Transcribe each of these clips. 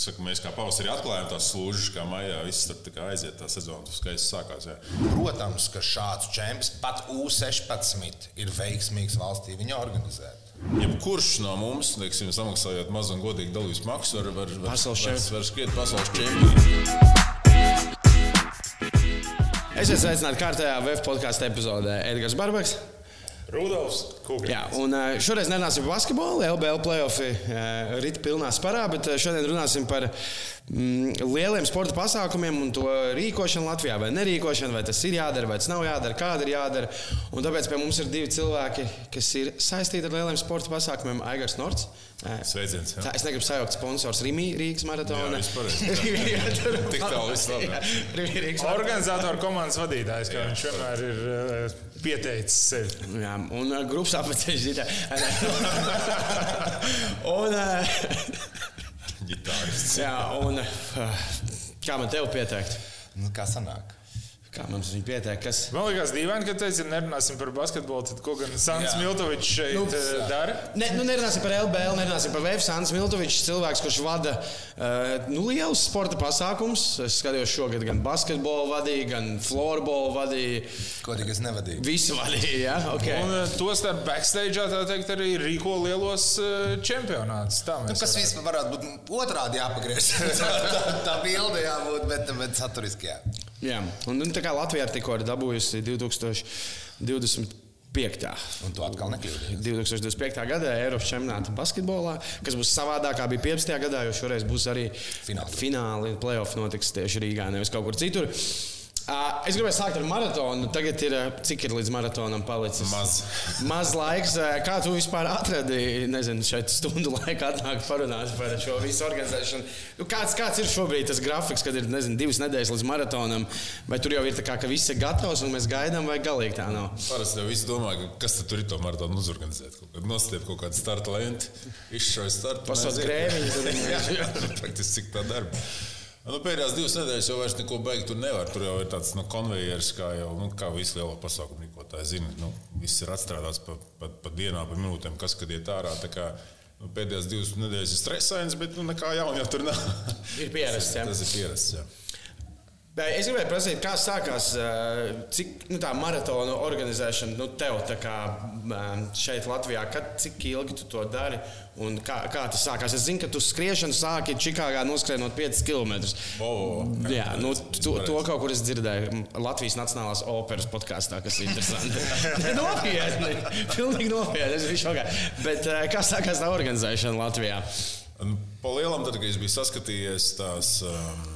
saka, mēs kā pavasarī atklājām tās slūžas, kā maijā viss tur tā aiziet, tā sezona skaisti sākās. Jā. Protams, ka šāds čempions pat U16 ir veiksmīgs valstī viņa organizēt. Jebkurš no mums, teiksim, samaksājot mazu un godīgu dalības maksu, var, var, var, Pasaules var, čempions. var skriet pasaules čempionu. Esiet sveicināti kārtējā VF podkāstu epizodē Edgars Barbaks. Rudolfs Kungs. Jā, un šoreiz nerunāsim par basketbolu. LBL playoffs rīt pilnā sparā, bet šodien runāsim par lieliem sporta pasākumiem un to rīkošanu Latvijā. Vai nerīkošanu, vai tas ir jādara, vai tas nav jādara, kāda ir jādara. Un tāpēc pie mums ir divi cilvēki, kas ir saistīti ar lieliem sporta pasākumiem. Aigars Norts. Sveiciens! Tā, jā. es negribu sajaukt sponsors Rīgā, Rīgas maratona. Jā. Jā, tur- Tik tālu viss labi. Jā. Organizatoru komandas vadītājs, kā viņš vienmēr ir uh, pieteicis sevi. Jā, un uh, grupas apceļš ir. un, uh, Ģitārists. jā, un uh, kā man tevi pieteikt? Nu, kā sanāk? Kā mums viņa pieteikt? Kas? Man liekas, dīvaini, ka teici, ja nerunāsim par basketbolu, tad ko gan Sants. Miltovičs šeit Nu, nu, dara? Ne, nu nerunāsim par LBL, nerunāsim par VF. Sants Miltovičs, cilvēks, kurš vada uh, nu, lielus sporta pasākumus. Es skatījos šogad gan basketbolu vadīju, gan florbolu vadīju. Ko tik es nevadīju? Visu vadīju, jā, ok. Un uh, to starp backstage, tā teikt, arī rīko lielos uh, čempionātus. Tā Nu, kas varam. vispār varētu būt otrādi jāpagriež? tā, tā bilde jābūt, bet, bet saturiski jā. Jā, un, un tā kā Latvija ir tikko ir dabūjusi 2025. Un tu atkal nekļūdīji. 2025. gada Eiropas čempionāta basketbolā, kas būs savādāk kā bija 15. gadā, jo šoreiz būs arī Fināli. fināli playoff notiks tieši Rīgā, nevis kaut kur citur. Ā, Es gribēju sākt ar maratonu. Tagad ir ā, cik ir līdz maratonam palicis? Maz. Maz laiks. Ā, Kā tu vispār atradi, nezinu, šeit stundu laikā atnākt parunāt par šo visu organizēšanu? Nu, kāds, kāds ir šobrīd tas grafiks, kad ir nezinu, divas nedēļas līdz maratonam, vai tur jau ir tā kā, ka viss ir gatavs un mēs gaidām, vai galīgi tā nav? Parasti jau visi domā, ka kas tur ir to maratonu uzorganizēt. Kaut kad Nostiep kaut kādu starta lenti, izšauj startu. Pasaules viņi- Jā, jā, praktiski cik tā darba. Nu, pēdējās divas nedēļas jau vairs neko beigt tur nevar. Tur jau ir tāds nu, konvejers, kā jau nu, kā visi lielo pasākumu rīkotāji zina. Nu, viss ir atstrādāts pa, pa, pa dienām, pa minūtēm, kas kad iet ārā. Nu, pēdējās divas nedēļas ir stresains, bet nu, nekā jauna jau tur nav. Ir pierasts, jā. Tas ir pierasts. Jā. Es gribēju prasīt, kā sākās ā, cik, nu, tā maratona organizēšana nu, tev tā kā, ā, šeit, Latvijā. Kad, cik ilgi tu to dari un kā, kā tas sākās? Es zinu, ka tu skriešanu sāki Čikāgā noskrienot 5 km. O, Jā, nu, to, to kaut kur es dzirdēju Latvijas Nacionālās operas podkāstā, kas ir interesanti. nopietni, pilnīgi nopietni. Es biju šokā. Bet ā, kā sākās tā organizēšana Latvijā? Un Pa lielam, tad, kad es biju saskatījies tās. Um,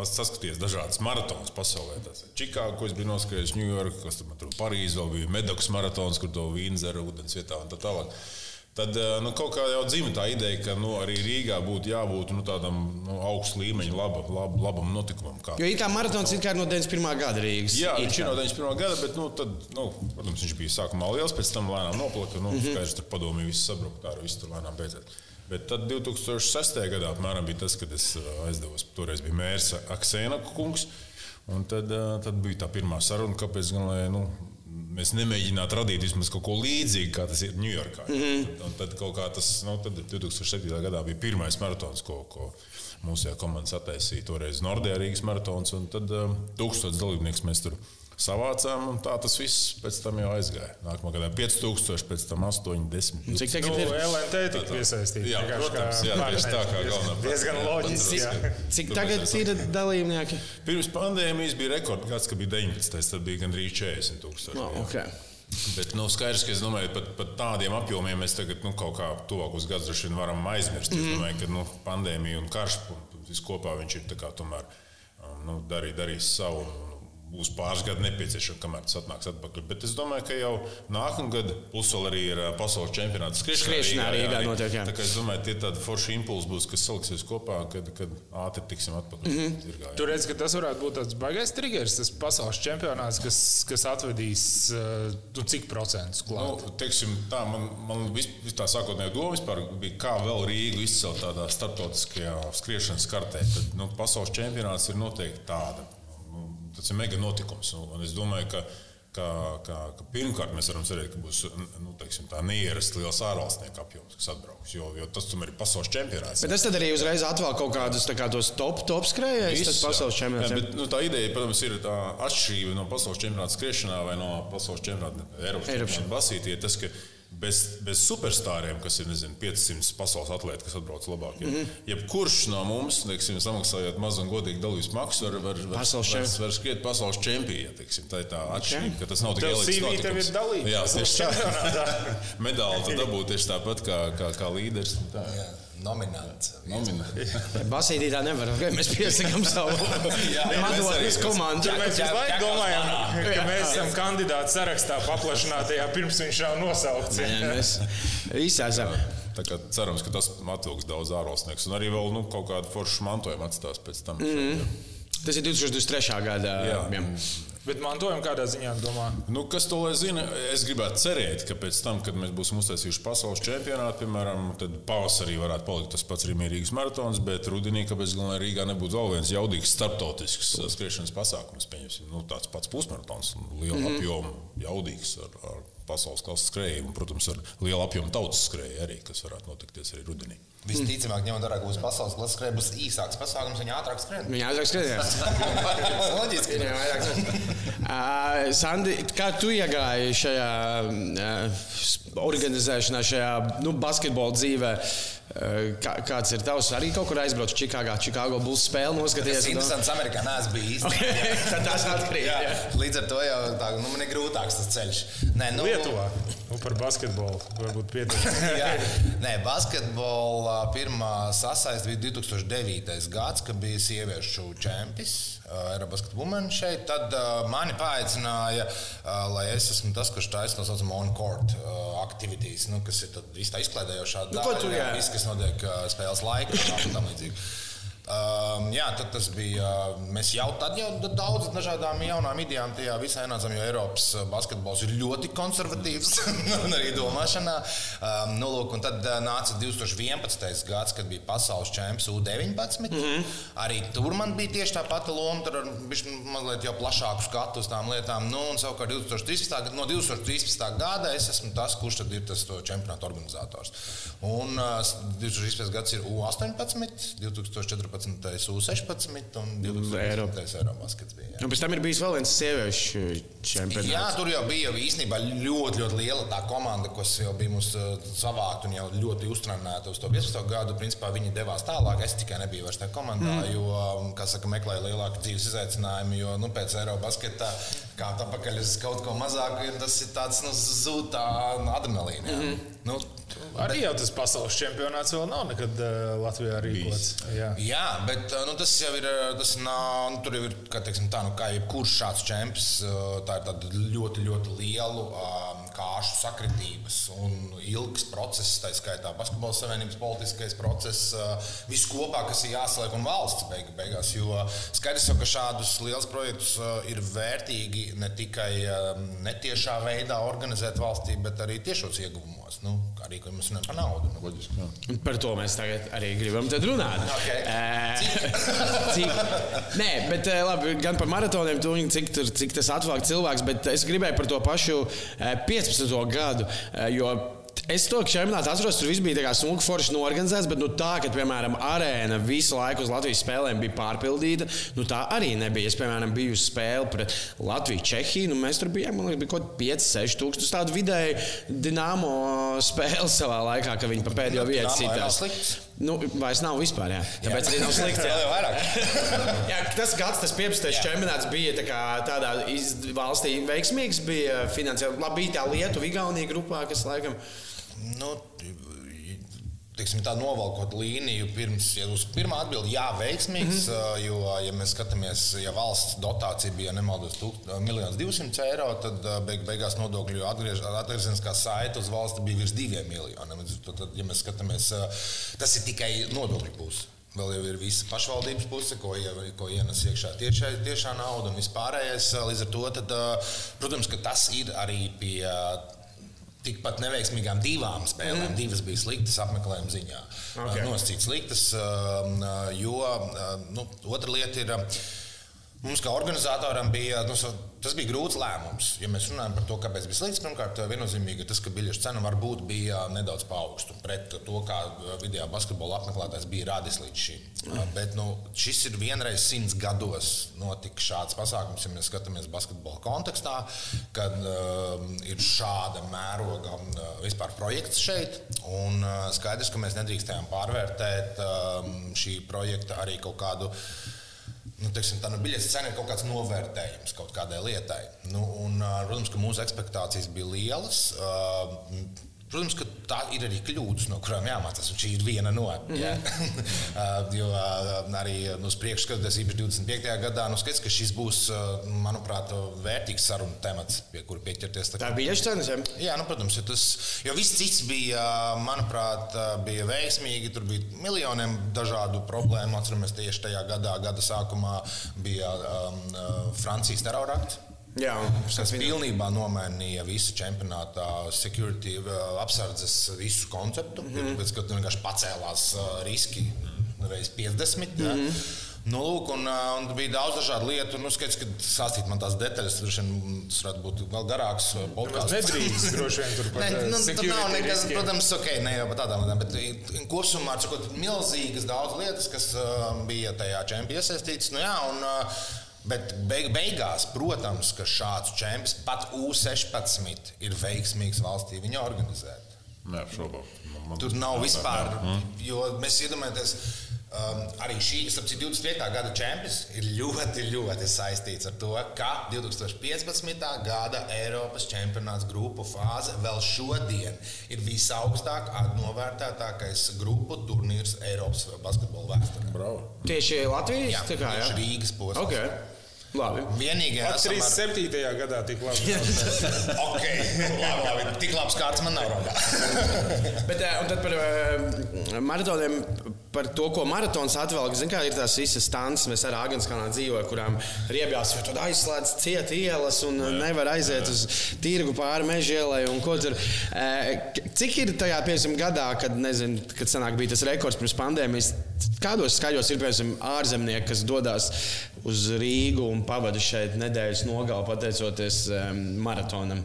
pats saskatījies dažādas maratonas pasaulē. Tas ir Čikāga, ko es biju noskrējis, Ņujorka, kas tur, tur Parīzē, vēl bija Medoks maratons, kur to vīnu dzēra ūdens vietā un tā tālāk. Tad nu, kaut kā jau dzimta tā ideja, ka nu, arī Rīgā būtu jābūt nu, tādam nu, augstu līmeņa laba, lab, labam notikumam. Kā. Jo it kā maratons ir kā no 91. gada Rīgas. Jā, viņš ir no 91. gada, bet, nu, tad, nu, protams, viņš bija sākumā liels, pēc tam lēnām noplaka. Nu, mm -hmm. Skaidrs, tur padomju viss sabruka, tā arī viss tur lēnām beidzās. Bet tad 2006. gadā apmēram bija tas, kad es ā, aizdevos. Toreiz bija mērs Aksēna kungs. Un tad, ā, tad bija tā pirmā saruna, kāpēc gan, lai, nu, mēs nemēģinātu radīt vismaz kaut ko līdzīgu, kā tas ir Ņujorkā. Mm -hmm. tad, tad kaut kā tas, nu, tad 2007. gadā bija pirmais maratons, ko, ko mūsu komandas attaisīja. Toreiz Nordijā Rīgas maratons, un tad um, tūkstotis dalībnieks mēs tur savācām, un tā tas viss pēc tam jau aizgāja. Nākamā gadā 5000, pēc tam 8, 10. Un Cik Nu, tagad ir? LNT tika piesaistīta. Jā, protams, jā, tieši tā kā galvenā Diezgan loģiski. Cik tagad ir dalībnieki? Pirms pandēmijas bija rekordgads, kad bija 19. Tad bija gandrīz 40 tūkstoši. No, jā. okay. Bet nu, skaidrs, ka es domāju, pat, pat tādiem apjomiem mēs tagad nu, kaut kā tuvākos vien varam aizmirst. Mm. Es domāju, ka nu, pandēmija un karš viņš ir tā kā tomēr um, nu, darī, darījis savu. Būs pāris gadi nepieciešami, kamēr tas atnāks atpakaļ. Bet es domāju, ka jau nākamā gada plus vēl arī ir pasaules čempionāts Skriešanā Rīgā notiek, jā. Tā kā es domāju, tie tādi forši impulsi būs, kas saliksies kopā, kad, kad ātri tiksim atpakaļ. Mm -hmm. zirgā. Tur redz, ka tas varētu būt tāds baisais triggers, tas pasaules čempionāts, kas, kas atvedīs uh, nu, cik procentus klāt. Nu, teiksim, tā, man man vis, vis tā sākotnējā doma vispār bija, kā vēl Rīgu izcelt tādā starptautiskajā skriešanas kartē. Tad, nu, pasaules čempionāts ir noteikti tāda. Tas ir mega notikums. Un, es domāju, ka ka, ka, ka pirmkārt mēs varam cerēt, ka būs nu, teiksim, tā neierasta liels ārvalstnieku apjoms, kas atbrauks. Jo, jo tas tomēr ir pasaules čempionāts. Bet tas tad arī uzreiz atvēl kaut kādus kā, top, top skrejējus. Tas pasaules čempionāts. Jā, bet, nu, tā ideja, protams, ir tā atšķirība no pasaules čempionāta skriešanā vai no pasaules čempionāta Eiropas čempionāta basītī. Tas, bez, bez superstāriem, kas ir nezinu, 500 pasaules atlēti, kas atbrauc labākie. Mm -hmm. Jebkurš no mums, teiksim, samaksājot mazu un godīgu dalības maksu, var, var, var, var, var skriet pasaules čempionu. Tā ir tā atšķirība, ka tas nav tikai līdzīgs. Tev ir dalība. Jā, tieši tā. Medaļu tu dabū tieši tāpat kā, kā, kā līderis. Tā. Jā. Nominants. Basītī tā nevar. Mēs piesakām savu padomus komandu. Mēs domājam, ka mēs esam kandidāti sarakstā paplašinātajā pirms viņš jau nosaukts. Jā, mēs visi esam. Cerams, ka tas atvilks daudz ārvalstnieku un arī vēl nu, kaut kādu foršu mantojumu atstās pēc tam. Mm -hmm. Tas ir 2023. gada. Jā. Jā. Bet mantojumu kādā ziņā domā? Nu, kas to lai zina? Es gribētu cerēt, ka pēc tam, kad mēs būsim uztaisījuši pasaules čempionātu, piemēram, tad pavasarī varētu palikt tas pats Rīgas maratons, bet rudenī, kāpēc gan Rīgā nebūtu vēl viens jaudīgs starptautisks skriešanas pasākums, pieņemsim, nu, tāds pats pusmaratons, liela mm -hmm. apjoma, jaudīgs ar, ar pasaules klases skrējumu, protams, ar lielu apjomu tautas skrēju arī, kas varētu notikties arī rudenī. Visticamāk, ņemot vērā, ka būs pasaules klases skrēja, būs īsāks pasākums, viņa ātrāk skrien. Viņa ātrāk skrien. Loģiski. Viņa vairāk uh, Sandi, kā tu iegāji šajā uh, organizēšanā, šajā nu, basketbola dzīvē? Uh, kā, kāds ir tavs? Arī kaut kur aizbraucis Čikāgā, Čikāgo būs spēle noskatīties. Tas ir interesants, Amerikā neesmu bijis. Okay, tad tas. Jā. Līdz ar to jau tā, nu, man ir grūtāks tas ceļš. Nē, nu, Lietuvā. Nu, par basketbolu varbūt pietiek. Nē, basketbola pirmā sasaiste bija 2009. gads, kad bija sieviešu čempions. Eiropas Women šeit, tad uh, mani paaicināja, uh, lai es esmu tas, kurš taisa tā saucamo on-court uh, aktivitātes, nu, kas ir viss tā izklaidējošā daļa, nu, tu, jā. viss, kas notiek uh, spēles laikā un tam līdzīgi. Um, jā, tas bija. Mēs jau tad jau daudz dažādām jaunām idejām tajā visā ienācām, jo Eiropas basketbols ir ļoti konservatīvs un arī domāšanā. Um, nu, lūk, un tad nāca 2011. gads, kad bija pasaules čempions U-19. Mm -hmm. Arī tur man bija tieši tā pati loma, tur bija mazliet jau plašāku skatu uz tām lietām. Nu, un savukārt 2013. no 2013. gada es esmu tas, kurš tad ir tas čempionāta organizators. Un uh, 2013. gads ir U-18, 2014. 11. U-16 un 20. Eiropas bija. Un pēc tam ir bijis vēl viens sieviešu čempionāts. Jā, tur jau bija īstenībā ļoti, ļoti liela tā komanda, kas jau bija mums uh, savākta un jau ļoti uztrenēta uz to 15. gadu. Principā viņi devās tālāk. Es tikai nebiju vairs tajā komandā, mm. jo, kā saka, meklēju lielāku dzīves izaicinājumu, jo nu, pēc Eiropas basketā kāpt atpakaļ uz kaut ko mazāku, tas ir tāds nu, zūtā adrenalīna. Mm -hmm. Nu, Arī jau tas pasaules čempionāts vēl nav nekad uh, Latvijā rīkots. Jā. Jā, bet uh, nu, tas jau ir. Tas nav, nu, tur jau ir kā, teiksim, tā, nu, kā jebkurš šāds čempions. Tā ir ļoti, ļoti liela kāšu sakritības un ilgs process, tā skaitā basketbola savienības politiskais process, viss kopā, kas ir jāsaliek un valsts beig, beigās. Jo skaidrs jau, ka šādus lielus projektus ir vērtīgi ne tikai netiešā veidā organizēt valstī, bet arī tiešos ieguvumos. Nu, arī, kad mēs runājam par naudu. Nu, loģiski, par to mēs tagad arī gribam runāt. Okay. Uh, cik? Nē, bet labi, gan par maratoniem, cik, tur, cik tas atvēlēk cilvēks, bet es gribēju par to pašu 15. gadu. Jo Es to čempionātu atceros, tur viss bija smūgi forši norganizēts, bet nu, tā, ka, piemēram, arēna visu laiku uz Latvijas spēlēm bija pārpildīta, nu, tā arī nebija. Es, piemēram, biju uz spēli pret Latviju, Čehiju, nu, mēs tur bijām, man liekas, bija kaut kādi 5, 6 tūkstoši tādu vidēji dināmo spēli savā laikā, ka viņi pa pēdējo vietu citās. Nu, vairs nav vispār. Jā. Tāpēc jā. arī nav slikti. Jā. jā, tas gads, tas 15. čempionāts bija tā tādā valstī veiksmīgs, bija finansiāli. Labi, bija tā Lietuva, Igaunija grupā, kas laikam. Nu, teiksim, tā novalkot līniju pirms, ja uz pirmā atbilde, jā, veiksmīgs, mm -hmm. jo, ja mēs skatāmies, ja valsts dotācija bija nemaldos 1,200 eiro, tad beig, beigās nodokļu atgriezeniskā saita uz valsti bija virs 2 miljoniem. Tad, ja mēs skatāmies, tas ir tikai nodokļu puse. Vēl jau ir visa pašvaldības puse, ko, ko ienes iekšā tiešā, tiešā nauda un vispārējais. Līdz ar to, tad, protams, tas ir arī pie tikpat neveiksmīgām divām spēlēm. Mm. Divas bija sliktas apmeklējuma ziņā. Okay. Nosacīts sliktas, um, uh, jo uh, nu, otra lieta ir. Uh, Mums kā organizatoram bija, nu, tas bija grūts lēmums. Ja mēs runājam par to, kāpēc bija slikts, pirmkārt, viennozīmīgi tas, ka biļešu cena varbūt bija nedaudz paaugstu pret to, kā video basketbola apmeklētājs bija rādījis līdz šim. Mm. Bet nu, šis ir vienreiz simts gados notika šāds pasākums, ja mēs skatāmies basketbola kontekstā, kad uh, ir šāda mēroga uh, vispār projekts šeit. Un uh, skaidrs, ka mēs nedrīkstējām pārvērtēt uh, šī projekta arī kaut kādu nu, teiksim, tā nu, biļetes cena ir kaut kāds novērtējums kaut kādai lietai. Nu, un, protams, ka mūsu expectācijas bija lielas. Protams, ka tā ir arī kļūdas, no kurām jāmācās. Šī ir viena no. Mm -hmm. ja? jo arī nu, uz priekšu skatoties, īpaši 25. gadā, nu, skaidrs, ka šis būs, manuprāt, vērtīgs sarunu temats, pie kura pieķerties. Tā, tā bija cenas, ja? Jā, nu, protams, jo, tas, jo viss cits bija, manuprāt, bija veiksmīgi. Tur bija miljoniem dažādu problēmu. Atceramies, tieši tajā gadā, gada sākumā bija um, Francijas terorakts. Jā, tas pilnībā nomainīja visu čempionāta security apsardzes visu konceptu. Mm -hmm. Pēc tam, kad vienkārši pacēlās riski reizes 50. Mm -hmm. Ja. Nu, lūk, un, un bija daudz dažādu lietu. Nu, skaidrs, ka stāstīt man tās detaļas, droši vien tas varētu būt vēl garāks podkāsts. Nedrīkst, droši vien, tur pat ne, nu, tur nav nekas, riskiem. protams, ok, ne jau par tādām lietām, bet kopumā ir milzīgas daudz lietas, kas uh, bija tajā čempionā iesaistītas. Nu, jā, un, uh, Bet beig, beigās, protams, ka šāds čempions, pat U16, ir veiksmīgs valstī viņa organizēt. Man Tur nav vispār, mm. jo mēs iedomājamies, um, arī šī 25. gada čempions ir ļoti, ļoti saistīts ar to, ka 2015. gada Eiropas čempionāts grupu fāze vēl šodien ir visaugstāk novērtētākais grupu turnīrs Eiropas basketbola vēsturē. Bravo. Tieši Latvijas? Jā, tā kā jā. Rīgas posms. Okay. Labi. Vienīgais, kas manā skatījumā, ar... gadā tik labi. ok, labi, labi. Tik labs kārtas man nav rokā. Bet, un tad par uh, maratoniem, par to, ko maratons atvelk. Ziniet, kā ir tās visas stāsts, mēs ar Agenskanā dzīvojam, kurām riebjās, jo tur aizslēdz ciet ielas un jā, nevar aiziet jā. uz tirgu pāri tur. Uh, cik ir tajā, piemēram, gadā, kad, nezinu, kad sanāk, bija tas rekords pirms pandēmijas, kādos skaļos ir, piemēram, ārzemnieki, kas dodas uz Rīgu un pavadu šeit nedēļas nogali pateicoties um, maratonam.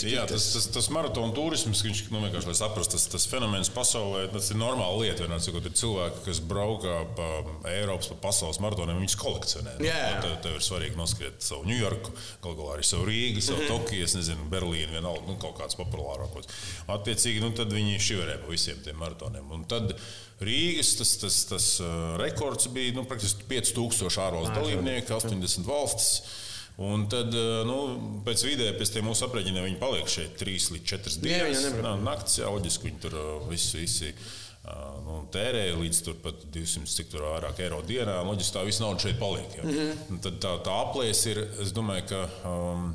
Jā, tas, tas, tas maratona turisms, viņš nu, vienkārši lai saprastu, tas, tas fenomens pasaulē, tas ir normāla lieta. Vienā cikot, ir cilvēki, kas braukā pa Eiropas, pa pasaules maratoniem, viņus kolekcionē. Jā, jā. Tev, tev ir svarīgi noskriet savu Ņujorku, galu galā arī savu Rīgu, savu mm -hmm. Tokiju, nezinu, Berlīnu, vienalga, nu, kaut kāds populārākos. Attiecīgi, nu, tad viņi šiverē pa visiem tiem maratoniem. Un tad Rīgas tas, tas, tas uh, rekords bija nu, praktiski 5000 ārvalstu dalībnieku, 80 valstis. Un tad, eh, nu, pēc vidēji, pēc tam mūsu aprēķiniem, viņi paliek šeit trīs līdz četras dienas. Jā, naktis, jā, loģiski, viņi tur eh, visi, visi eh, nu, tērēja līdz pat 200 cik tur vairāk eiro dienā. Loģiski tā visa nauda šeit paliek. Ja. Mm -hmm. Tad tā, tā aplēs ir, es domāju, ka. Um,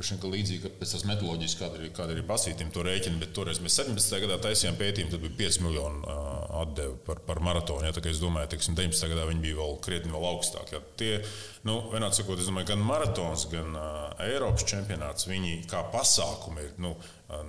Šim, ka līdzīgi pēc tās metodoloģijas, kāda ir, kāda ir basītīm, to rēķina, bet toreiz mēs 17. gadā taisījām pētījumu, tad bija 5 miljoni uh, atdevi par, par maratonu. Ja, es domāju, ka 19. gadā viņi bija vēl krietni vēl augstāk. Ja. Tie, nu, vienādi sakot, es domāju, gan maratons, gan uh, Eiropas čempionāts, viņi kā pasākumi ir. Nu,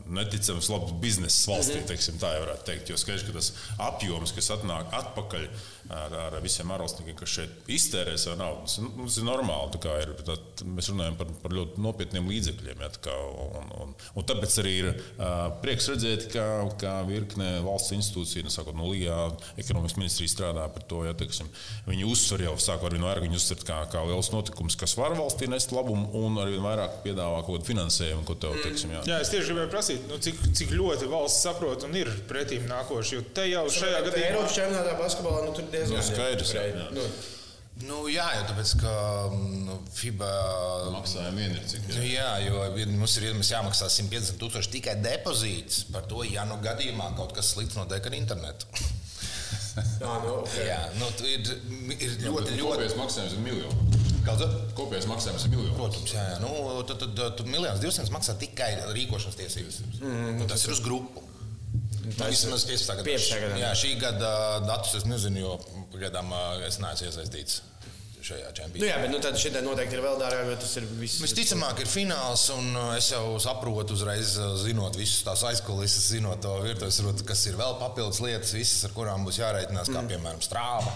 neticams labs biznesa valstī, mhm. teiksim, tā jau varētu teikt. Jo skaidrs, ka tas apjoms, kas atnāk atpakaļ ar, ar visiem ārvalstniekiem, kas šeit iztērē savu naudu, tas, nu, tas ir normāli. Ir, tā, mēs runājam par, par ļoti nopietniem līdzekļiem. Ja, kā, un, un, un tāpēc arī ir uh, prieks redzēt, ka, ka virkne valsts institūcija, nu, sākot no LIBā, ekonomikas ministrija strādā par to. Ja, teiksim, viņi uzsver jau, sākot ar vienu ērgu, viņi uzsver kā, kā liels notikums, kas var valstī nest labumu un arī vairāk piedāvā kaut kādu finansējumu, ko tev, teiksim, jā. jā, es tieši gribēju prasīt, nu, cik, cik ļoti valsts saprot un ir pretīm nākoši. Jo te jau šajā gadījumā Eiropas čempionātā basketbolā nu, tur diezgan nu, skaidrs. Nu. Nu, jā, jau tāpēc, ka nu, FIBA maksājumi vien ir cik. Nu, jā, jo mums ir jāmaksā 150 tūkstoši tikai depozīts par to, ja nu gadījumā kaut kas slikts notiek ar internetu. Jā, nu, okay. jā, nu, ir, ir ļoti, ļoti. Kopējais maksājums ir miljons. Kāds ir? Kopējais maksājums ir miljons. Protams, jā, jā. Nu, tad, tad, tad miljonus divsimt maksā tikai rīkošanas tiesības. Mm, nu, tas ir uz grupu. Nu, vismaz 15. gadā. 15. gadā. Jā, šī gada datus es nezinu, jo pagaidām es neesmu iesaistīts šajā čempionātā. Nu jā, bet nu, tad šī noteikti ir vēl dārgāk, jo tas ir viss. Visticamāk, ir fināls, un es jau saprotu, uzreiz zinot visus tās aizkulisēs, zinot to virtuves, kas ir vēl papildus lietas, visas, ar kurām būs jārēķinās, kā mm. piemēram strāva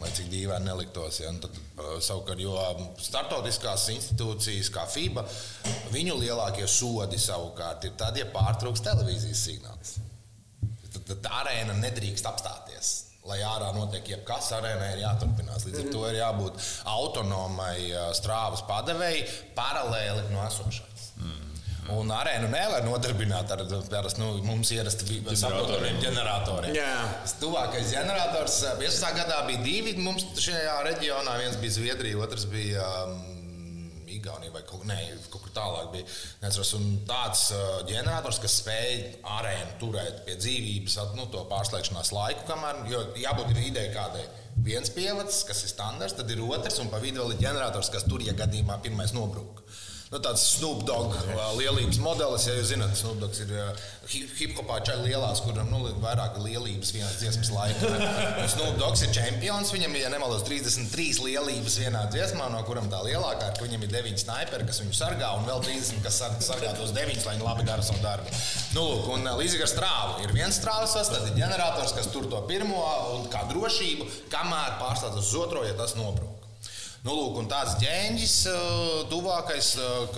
Lai cik dīvaini neliktos. Ja? Un Tad, savukārt, jo startautiskās institūcijas, kā FIBA, viņu lielākie sodi savukārt ir tad, ja pārtrūks televīzijas signāls. Tad, arēna nedrīkst apstāties. Lai ārā notiek jebkas, arēnai ir jāturpinās. Līdz ar to ir jābūt autonomai strāvas padevēji paralēli no esošās. Mm. Un arēnu nevar nodarbināt ar parasti nu, mums ierasti saprotamiem ģeneratoriem. Tas tuvākais ģenerators 15. gadā bija divi mums šajā reģionā. Viens bija Zviedrija, otrs bija um, Igaunija vai kaut, ne, kaut kur tālāk. Bija. Neatceros, tāds uh, ģenerators, kas spēja arēnu turēt pie dzīvības, nu, to pārslēgšanās laiku, kamēr jābūt ideja kādai. Viens pievads, kas ir standarts, tad ir otrs, un pa vidu vēl ir ģenerators, kas tur, ja gadījumā pirmais nobrūk nu, tāds Snoop Dogg lielības modelis. Ja jūs zināt, Snoop Dogg ir hip-hopā čai lielās, kuram nu, vairāk lielības vienas dziesmas laikā. Snoop Dogg ir čempions, viņam ir, ja nemaldos, 33 lielības vienā dziesmā, no kurām tā lielākā ir, ka viņam ir 9 sniperi, kas viņu sargā, un vēl 30, kas sargā tos 9, lai viņi labi dara savu darbu. Nu, lūk, un līdzīgi ar strāvu ir viens strāvas, tad ir ģenerators, kas tur to pirmo un kā drošību, kamēr pārstāv uz otro, ja tas nobrūk. Nu, lūk, tāds ģēņģis, tuvākais,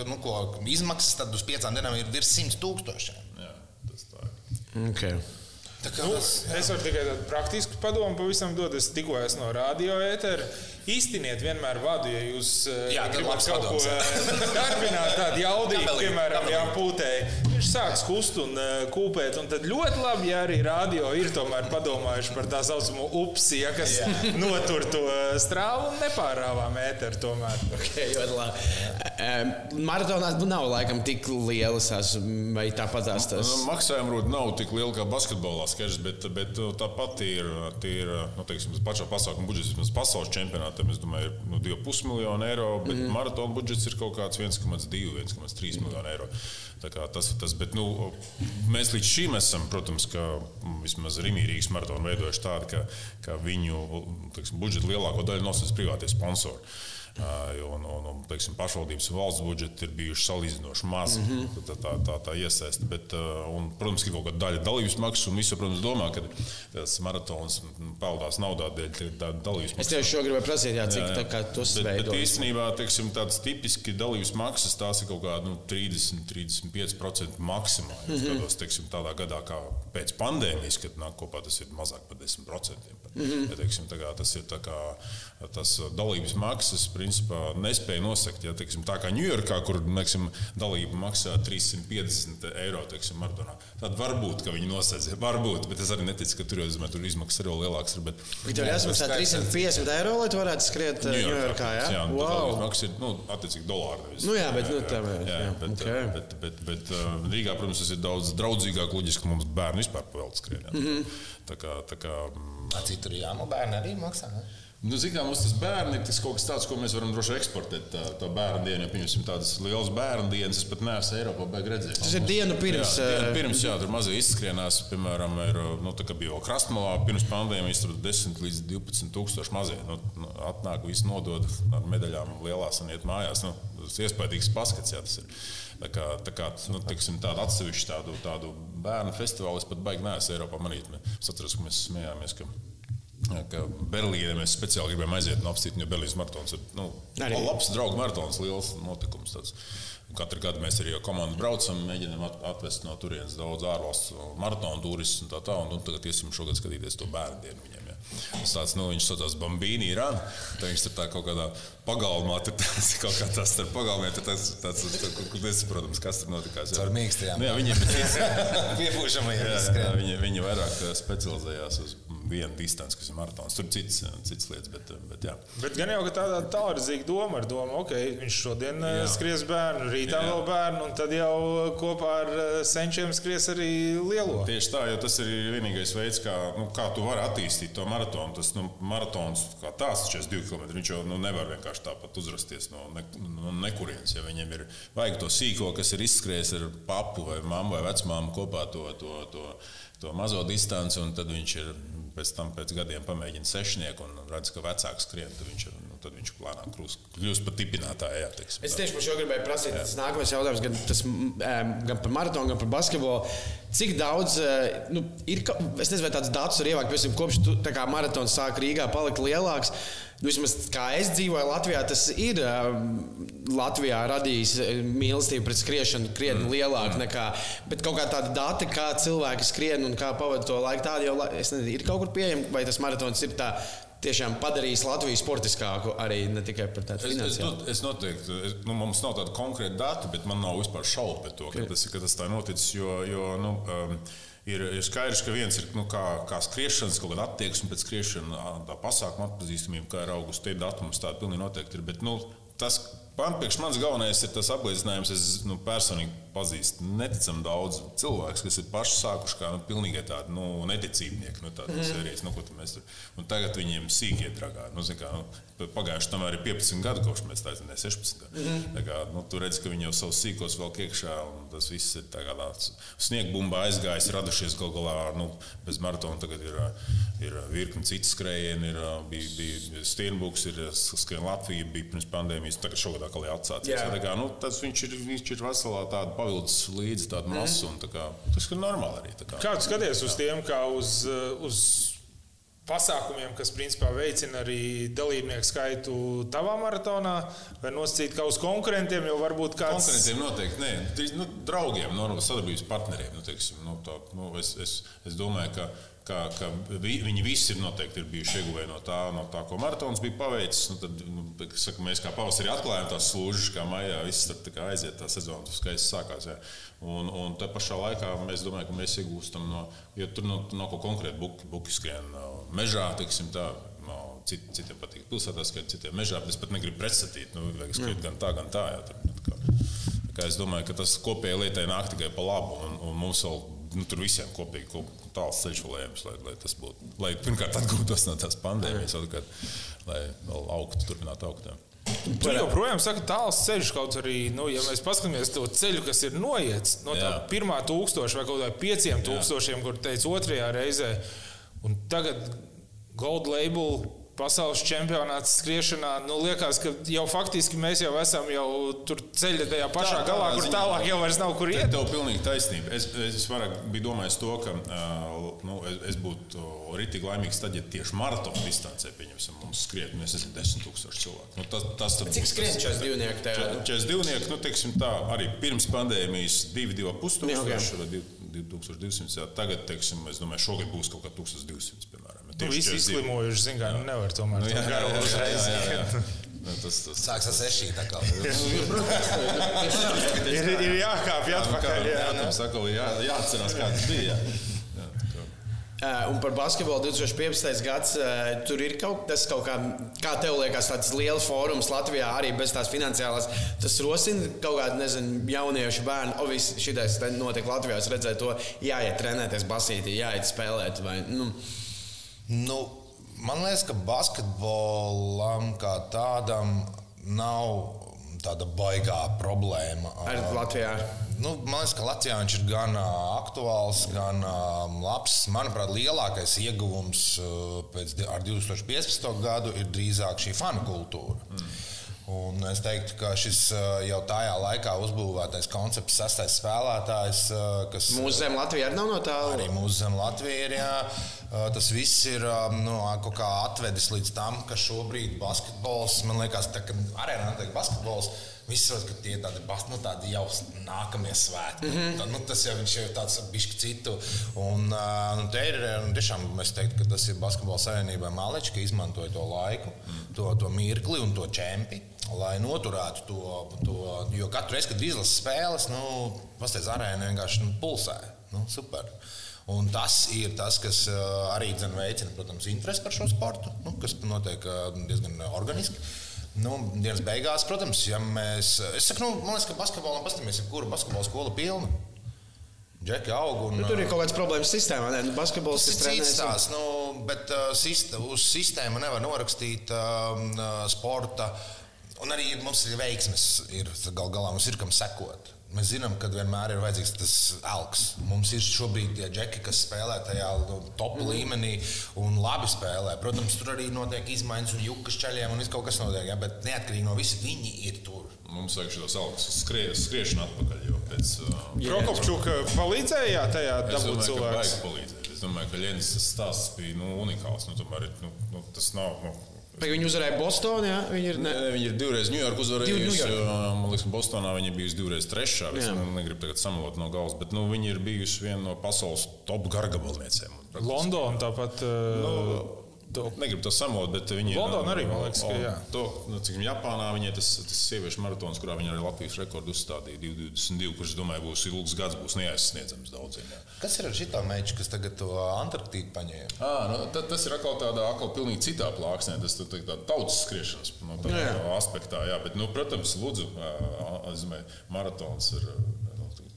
nu, ko izmaksas tad uz piecām dienām ir virs 100 tūkstošiem. Jā, tas tā ir. Okay. Nu, es varu tikai tādu praktisku padomu pavisam dot. Es tikko esmu no radio ētera. Iztiniet vienmēr vadu, ja jūs Jā, tad gribat kaut padoms, ko darbināt, tādu jaudīgu, piemēram, jā, pūtēji. Viņš sāks kust un uh, kūpēt, un tad ļoti labi, ja arī radio ir tomēr padomājuši par tā saucamo upsi, ja, kas Jā. notur to strāvu un nepārāvām ēteru tomēr. Okay, ļoti labi. Maratonā nav laikam tik lielas, tās, vai tāpat tās. tas- Nu, Maksājuma rūta nav tik liela kā basketbolā, skaidrs, bet, bet tāpat ir, ir nu, teiksim, pašā pasākuma budžets. Vismaz pasaules čempionātam, es domāju, ir nu, 2,5 miljonu eiro, bet mm. maratona budžets ir kaut kāds 1,2, 1,3 miljonu eiro. Tā kā Tas ir tas, bet nu, mēs līdz šim esam, protams, ka mm, vismaz Rīgas maratonu veidojuši tādu, ka, ka viņu teiksim, budžeta lielāko daļu nosacīs privātie sponsori. Uh, un, un, un teiksim, pašvaldības un valsts budžeti ir bijuši salīdzinoši mazi. Mm -hmm. tā, tā, tā, tā iesaiste. Bet, uh, un, protams, ka ir kaut kāda daļa dalības maksas, un visi, protams, domā, ka tas maratons peldās naudā dēļ dalības Es maksas. tieši šo gribēju prasīt, jā, cik tā kā tos bet, bet veido. īstenībā teiksim, tādas tipiski dalības maksas tās ir kaut kāda nu, 30-35% maksimāli. Mm -hmm. Skatos, teiksim, tādā gadā, kā pēc pandēmijas, kad nāk kopā tas ir mazāk par 10%. Mm -hmm. ja, teiksim, tā kā, tas ir tā kā, tas dalības maksas principā nespēja nosakt. Ja, teiksim, tā kā Ņujorkā, kur teiksim, dalība maksā 350 eiro teiksim, maratonā, tad varbūt ka viņi nosacīs. Varbūt, bet es arī neticu, ka tur, zinu, tur izmaksas arī vēl lielākas. ir, Bet, Tur jāsamaksā 350 eiro, lai tu varētu skriet uh, Ņujorkā. Jā, jā nu, wow. wow. maksa ir nu, attiecīgi dolāri. Nevis. Nu jā, bet, nu, tā jā, jā, bet, ok. bet, bet, bet uh, Rīgā, protams, tas ir daudz draudzīgāk. Loģiski, ka mums bērni vispār pavēlta skrienā. Mm -hmm. Tā kā, tā kā mm, Citur jā, nu bērni arī maksā. Ne? Nu, Zinām, mums tas bērni ir tas kaut kas tāds, ko mēs varam droši eksportēt. Tā, tā bērnu diena, ja pieņemsim tādas lielas bērnu dienas, es pat neesmu Eiropā redzējis. Tas ir dienu pirms. Jā, dienu uh, pirms, jā, tur mazliet izskrienās, piemēram, ir, nu, tā kā bija krastmalā, pirms pandēmijas tur 10 līdz 12 tūkstoši mazie. Nu, nu, atnāk, visi nodod ar medaļām lielās un iet mājās. Nu, tas ir iespaidīgs paskats, jā, tas ir. Tā kā, tā kā nu, tiksim, tādu atsevišķu tādu, tādu bērnu festivālu es pat baigi neesmu Eiropā manīt. Es atceros, ka mēs smējāmies, ka ka Berlīnē mēs speciāli gribējām aiziet un apstiprināt, jo Berlīnas maratons ir nu, Arī. labs draugu maratons, liels notikums. Tāds. Un Katru gadu mēs arī komandu braucam, mēģinām at- atvest no turienes daudz ārvalstu maratonu turistus un tā tālāk. Un tagad iesim šogad skatīties to bērnu dienu viņiem. Ja. Tas tāds, nu, viņš saucās Bambīni Irāna. Viņš tur tā kaut kādā pagalmā, tur tas kaut kā tas starp pagalmiem, tur tas tāds, tāds, kur nesaprotams, kas tur notikās. jā. Caur mīkstajām. Nu, jā, viņiem ir. Piepūšamajiem viņi, viņi vairāk uh, specializējās uz vienu distanci, kas ir maratons. Tur cits, uh, cits lietas, bet, uh, bet jā. Bet gan jau ka tādā tālredzīga doma ar domu, ok, viņš šodien jā. Jā. skries bērnu, rītā Jā. vēl bērnu, un tad jau kopā ar eh, senčiem skries arī lielo. Tieši tā, jo tas ir vienīgais veids, kā, nu, kā tu vari attīstīt to maratonu. Tas nu, maratons kā tāds, 42 km, viņš jau nu, nevar vienkārši tāpat uzrasties no, ne, no nekurienes. Ja viņam ir vajag to sīko, kas ir izskrējis ar papu vai mammu vai vecmāmu kopā to, to, to, to mazo distanci, un tad viņš ir pēc tam pēc gadiem pamēģina sešnieku un redz, ka vecāks skrien, tad viņš ir nu, nu, tad viņš plānā kļūst par tipinātāju. Jā, teiksim, Es tieši par šo gribēju prasīt. Tas nākamais jautājums gan, tas, gan par maratonu, gan par basketbolu. Cik daudz nu, ir, es nezinu, vai tāds datus ir ievākts, piemēram, kopš tu, tā kā maratons sāk Rīgā palikt lielāks. Nu, vismaz kā es dzīvoju Latvijā, tas ir Latvijā radījis mīlestību pret skriešanu krietni mm. lielāku nekā. Bet kaut kā tāda data, kā cilvēki skrien un kā pavadīja to laiku, tāda jau es nezinu, ir kaut kur pieejama, vai tas maratons ir tā. Tiešām padarījis Latviju sportiskāku arī ne tikai par tādu Es, es, not- es noteikti, es, nu, mums nav tāda konkrēta data, bet man nav vispār šaubu par to, ka tas, ka tas tā noticis. Jo, jo nu, um, ir, ir skaidrs, ka viens ir nu, kā, kā skriešanas, kaut kāda attieksme pēc skriešanas, tā pasākuma atpazīstamība, kā ir augusta tie datums, tāda pilnīgi noteikti ir. Bet, nu, tas, man, priekš manis galvenais ir tas apliecinājums, es nu, personīgi pazīstu neticami daudz cilvēku, kas ir paši sākuši kā nu, pilnīgi tādi nu, neticībnieki. Nu, tādi, mm. sērijas, nu, tur, un tagad viņiem sīki ietragā. Nu, kā, nu, Pagājuši tam arī 15 gadi, kopš mēs tā zinām, 16 gadi. Mm kā, nu, tur redz, ka viņi jau savus sīkos vēl iekšā, un tas viss ir tāds sniegbumbā aizgājis, radušies gal galā. Nu, bez maratona tagad ir, ir virkni citu skrējienu, ir, bija, bija Steinbuks, ir skrien Latvija, bija pirms pandēmijas, tagad šogad atkal ir atsācies. Tā kā, nu, tas viņš ir, viņš ir veselā tāda pavilcis līdzi tādu masu, un tā kā, tas ir normāli arī. tā Kā. Kā tu skaties uz tiem, kā uz, uh, uz pasākumiem, kas principā veicina arī dalībnieku skaitu tavā maratonā, vai nosacīt kā uz konkurentiem, jo varbūt kāds Konkurentiem noteikti nē. Tī- Nu, draugiem, no sadarbības partneriem. Nu, teiksim, nu, tā, nu, es, es, es domāju, ka, ka, ka vi, viņi visi ir noteikti ir bijuši ieguvēji no tā, no tā, ko maratons bija paveicis. Nu, tad, nu, saka, mēs kā pavasarī atklājām tās slūžas, kā maijā viss tur tā kā aiziet, tā sezona skaisti sākās. Jā. Un, un te pašā laikā mēs domājam, ka mēs iegūstam no, jo tur nav, nav ko konkrēti buki, buki skrien no mežā, teiksim tā. No, cit, citiem patīk pilsētā, skriet, citiem mežā. Es pat negribu pretstatīt. Nu, skriet gan tā, gan tā. Jā, tur, tā kā, tā kā es domāju, ka tas kopējai lietai nāk tikai pa labu. Un, un mums vēl nu, tur visiem kopīgi kaut tāls ceļš lai, lai tas būtu. Lai pirmkārt atgūtos no tās pandēmijas, otrkārt, lai vēl augtu, turpinātu augt. jā. Tu joprojām saki, tāls ceļš, kaut arī, nu, ja mēs paskatāmies to ceļu, kas ir noiets no tā Jā. pirmā tūkstoša vai kaut kā pieciem tūkstošiem, kur teica otrajā reizē, un tagad Gold Label pasaules čempionāts skriešanā, nu, liekas, ka jau faktiski mēs jau esam jau tur ceļā tajā pašā Tā, galā, kur tālāk jau vairs nav kur iet. Tev ir pilnīgi taisnība. Es, es vairāk biju domājis to, ka nu, es, es būtu rītīgi laimīgs tad, ja tieši maratona distancē pieņemsim mums skriet, nu, es nezinu, 10,000 cilvēku. Nu, tas, tas tad Cik skrien tas- šais divnieki tev? 42, nu, teiksim tā, arī pirms pandēmijas 2,5 Jā, ok. tūkstoši vai 2200. Jā. Tagad, teiksim, es domāju, šogad būs kaut kā 1200, piemēram. Nu, visi 42. izslimojuši, zin kā, nu, nevar tomēr Nu, jā, jā, garu jā, uzreiz. jā, jā, jā. Nu, Tas, tas, Sāks ar kā. Ir, ir jākāpj atpakaļ. Jā, jā, tā saka, jā, jāatcerās, kā tas bija. Jā. Jā, tā kā- Uh, un par basketbolu 2015. gads uh, tur ir kaut kas, kaut kā, kā tev liekas, tāds liels fórums Latvijā arī bez tās finansiālās. Tas rosina kaut kādu, nezinu, jauniešu bērnu. O, viss šitais te notiek Latvijā. Es redzēju to, jāiet trenēties basītī, jāiet spēlēt. Vai, nu, Nu, man liekas, ka basketbolam kā tādam nav tāda baigā problēma. arī Latvijā. Nu, man liekas, ka Latvijā viņš ir gan aktuāls, gan labs. Manuprāt, lielākais ieguvums pēc di- ar 2015. gadu ir drīzāk šī fanu kultūra. Mm. Un es teiktu, ka šis jau tajā laikā uzbūvētais koncepts, sastais spēlētājs, kas Mūsu zem Latvijā arī nav no tā. arī mūsu zem Latvijas ir. Jā, tas viss ir nu, atvedis līdz tam, ka šobrīd basketbols, man liekas, tā, arēnā notiek basketbols. Visi saprot, ka tie ir tādi, bas- nu, tādi jau nākamie svētki. Mm -hmm. tā, nu, tas jau viņš ir tāds bišķi citu. Un, uh, nu, te ir nu, tiešām, es teiktu, ka tas ir basketbola savienībai Maličs, ka izmantoja to laiku, to, to mirkli un to čempi. Lai noturētu to, to, jo katru reizi, kad izlases spēles, nu, pastāv arēna vienkārši nu, pulsē. Nu, super. Un tas ir tas, kas arī dzen, veicina protams, interesi par šo sportu, nu, kas notiek uh, diezgan organiski. Nu, dienas beigās, protams, ja mēs. Es saku, nu, man liekas, ka basketbolam paskatāmies, kura basketbola skola pilna. Džeki aug. Un, Nu, tur ir kaut kādas problēmas sistēmā. Ne? Nu, basketbols ir cits stāsts, nu, bet uh, sist, uz sistēmu nevar norakstīt uh, sporta. Un arī mums ir veiksmes, ir gal galā mums ir kam sekot. Mēs zinām, ka vienmēr ir vajadzīgs tas elks. Mums ir šobrīd tie džeki, kas spēlē tajā nu, top mm. līmenī un labi spēlē. Protams, tur arī notiek izmaiņas un jukas ceļiem un viss kaut kas notiek. Ja? Bet neatkarīgi no visa viņi ir tur. Mums vajag šos elkus skrie, skriešanu atpakaļ. Pēc, uh, Prokopčuka palīdzēja tajā dabūt cilvēku. Es domāju, ka Ļenis tas stāsts bija nu, unikāls. Nu, tomēr, nu, nu, tas nav. Nu, Bet viņi uzvarēja Bostonā. Ja? Viņi ir ne... nē, viņi ir divreiz Ņujorkā uzvarējuši. Man liekas, Bostonā viņi ir bijusi divreiz trešā. Es Jā. nu, negribu tagad samalot no galvas, bet nu, viņi ir bijuši viena no pasaules top gargabalniecēm. Londona tāpat. Uh, to- Negribu to samalot, bet viņi ir. Londona arī, man liekas, ka jā. To, nu, cik Japānā viņai tas, tas sieviešu maratons, kurā viņi arī Latvijas rekordu uzstādīja 222, kurš, domāju, būs ilgs gads, būs neaizsniedzams daudziem. Jā. Kas ir ar šitā meču, kas tagad to Antarktīdu paņēma? À, nu, ta, tas ir atkal tādā atkal pilnīgi citā plāksnē. Tas ir tā, tautas skriešanas no tādā Jā. aspektā. Jā, bet, nu, protams, Lūdzu, ā, es domāju, maratons ir.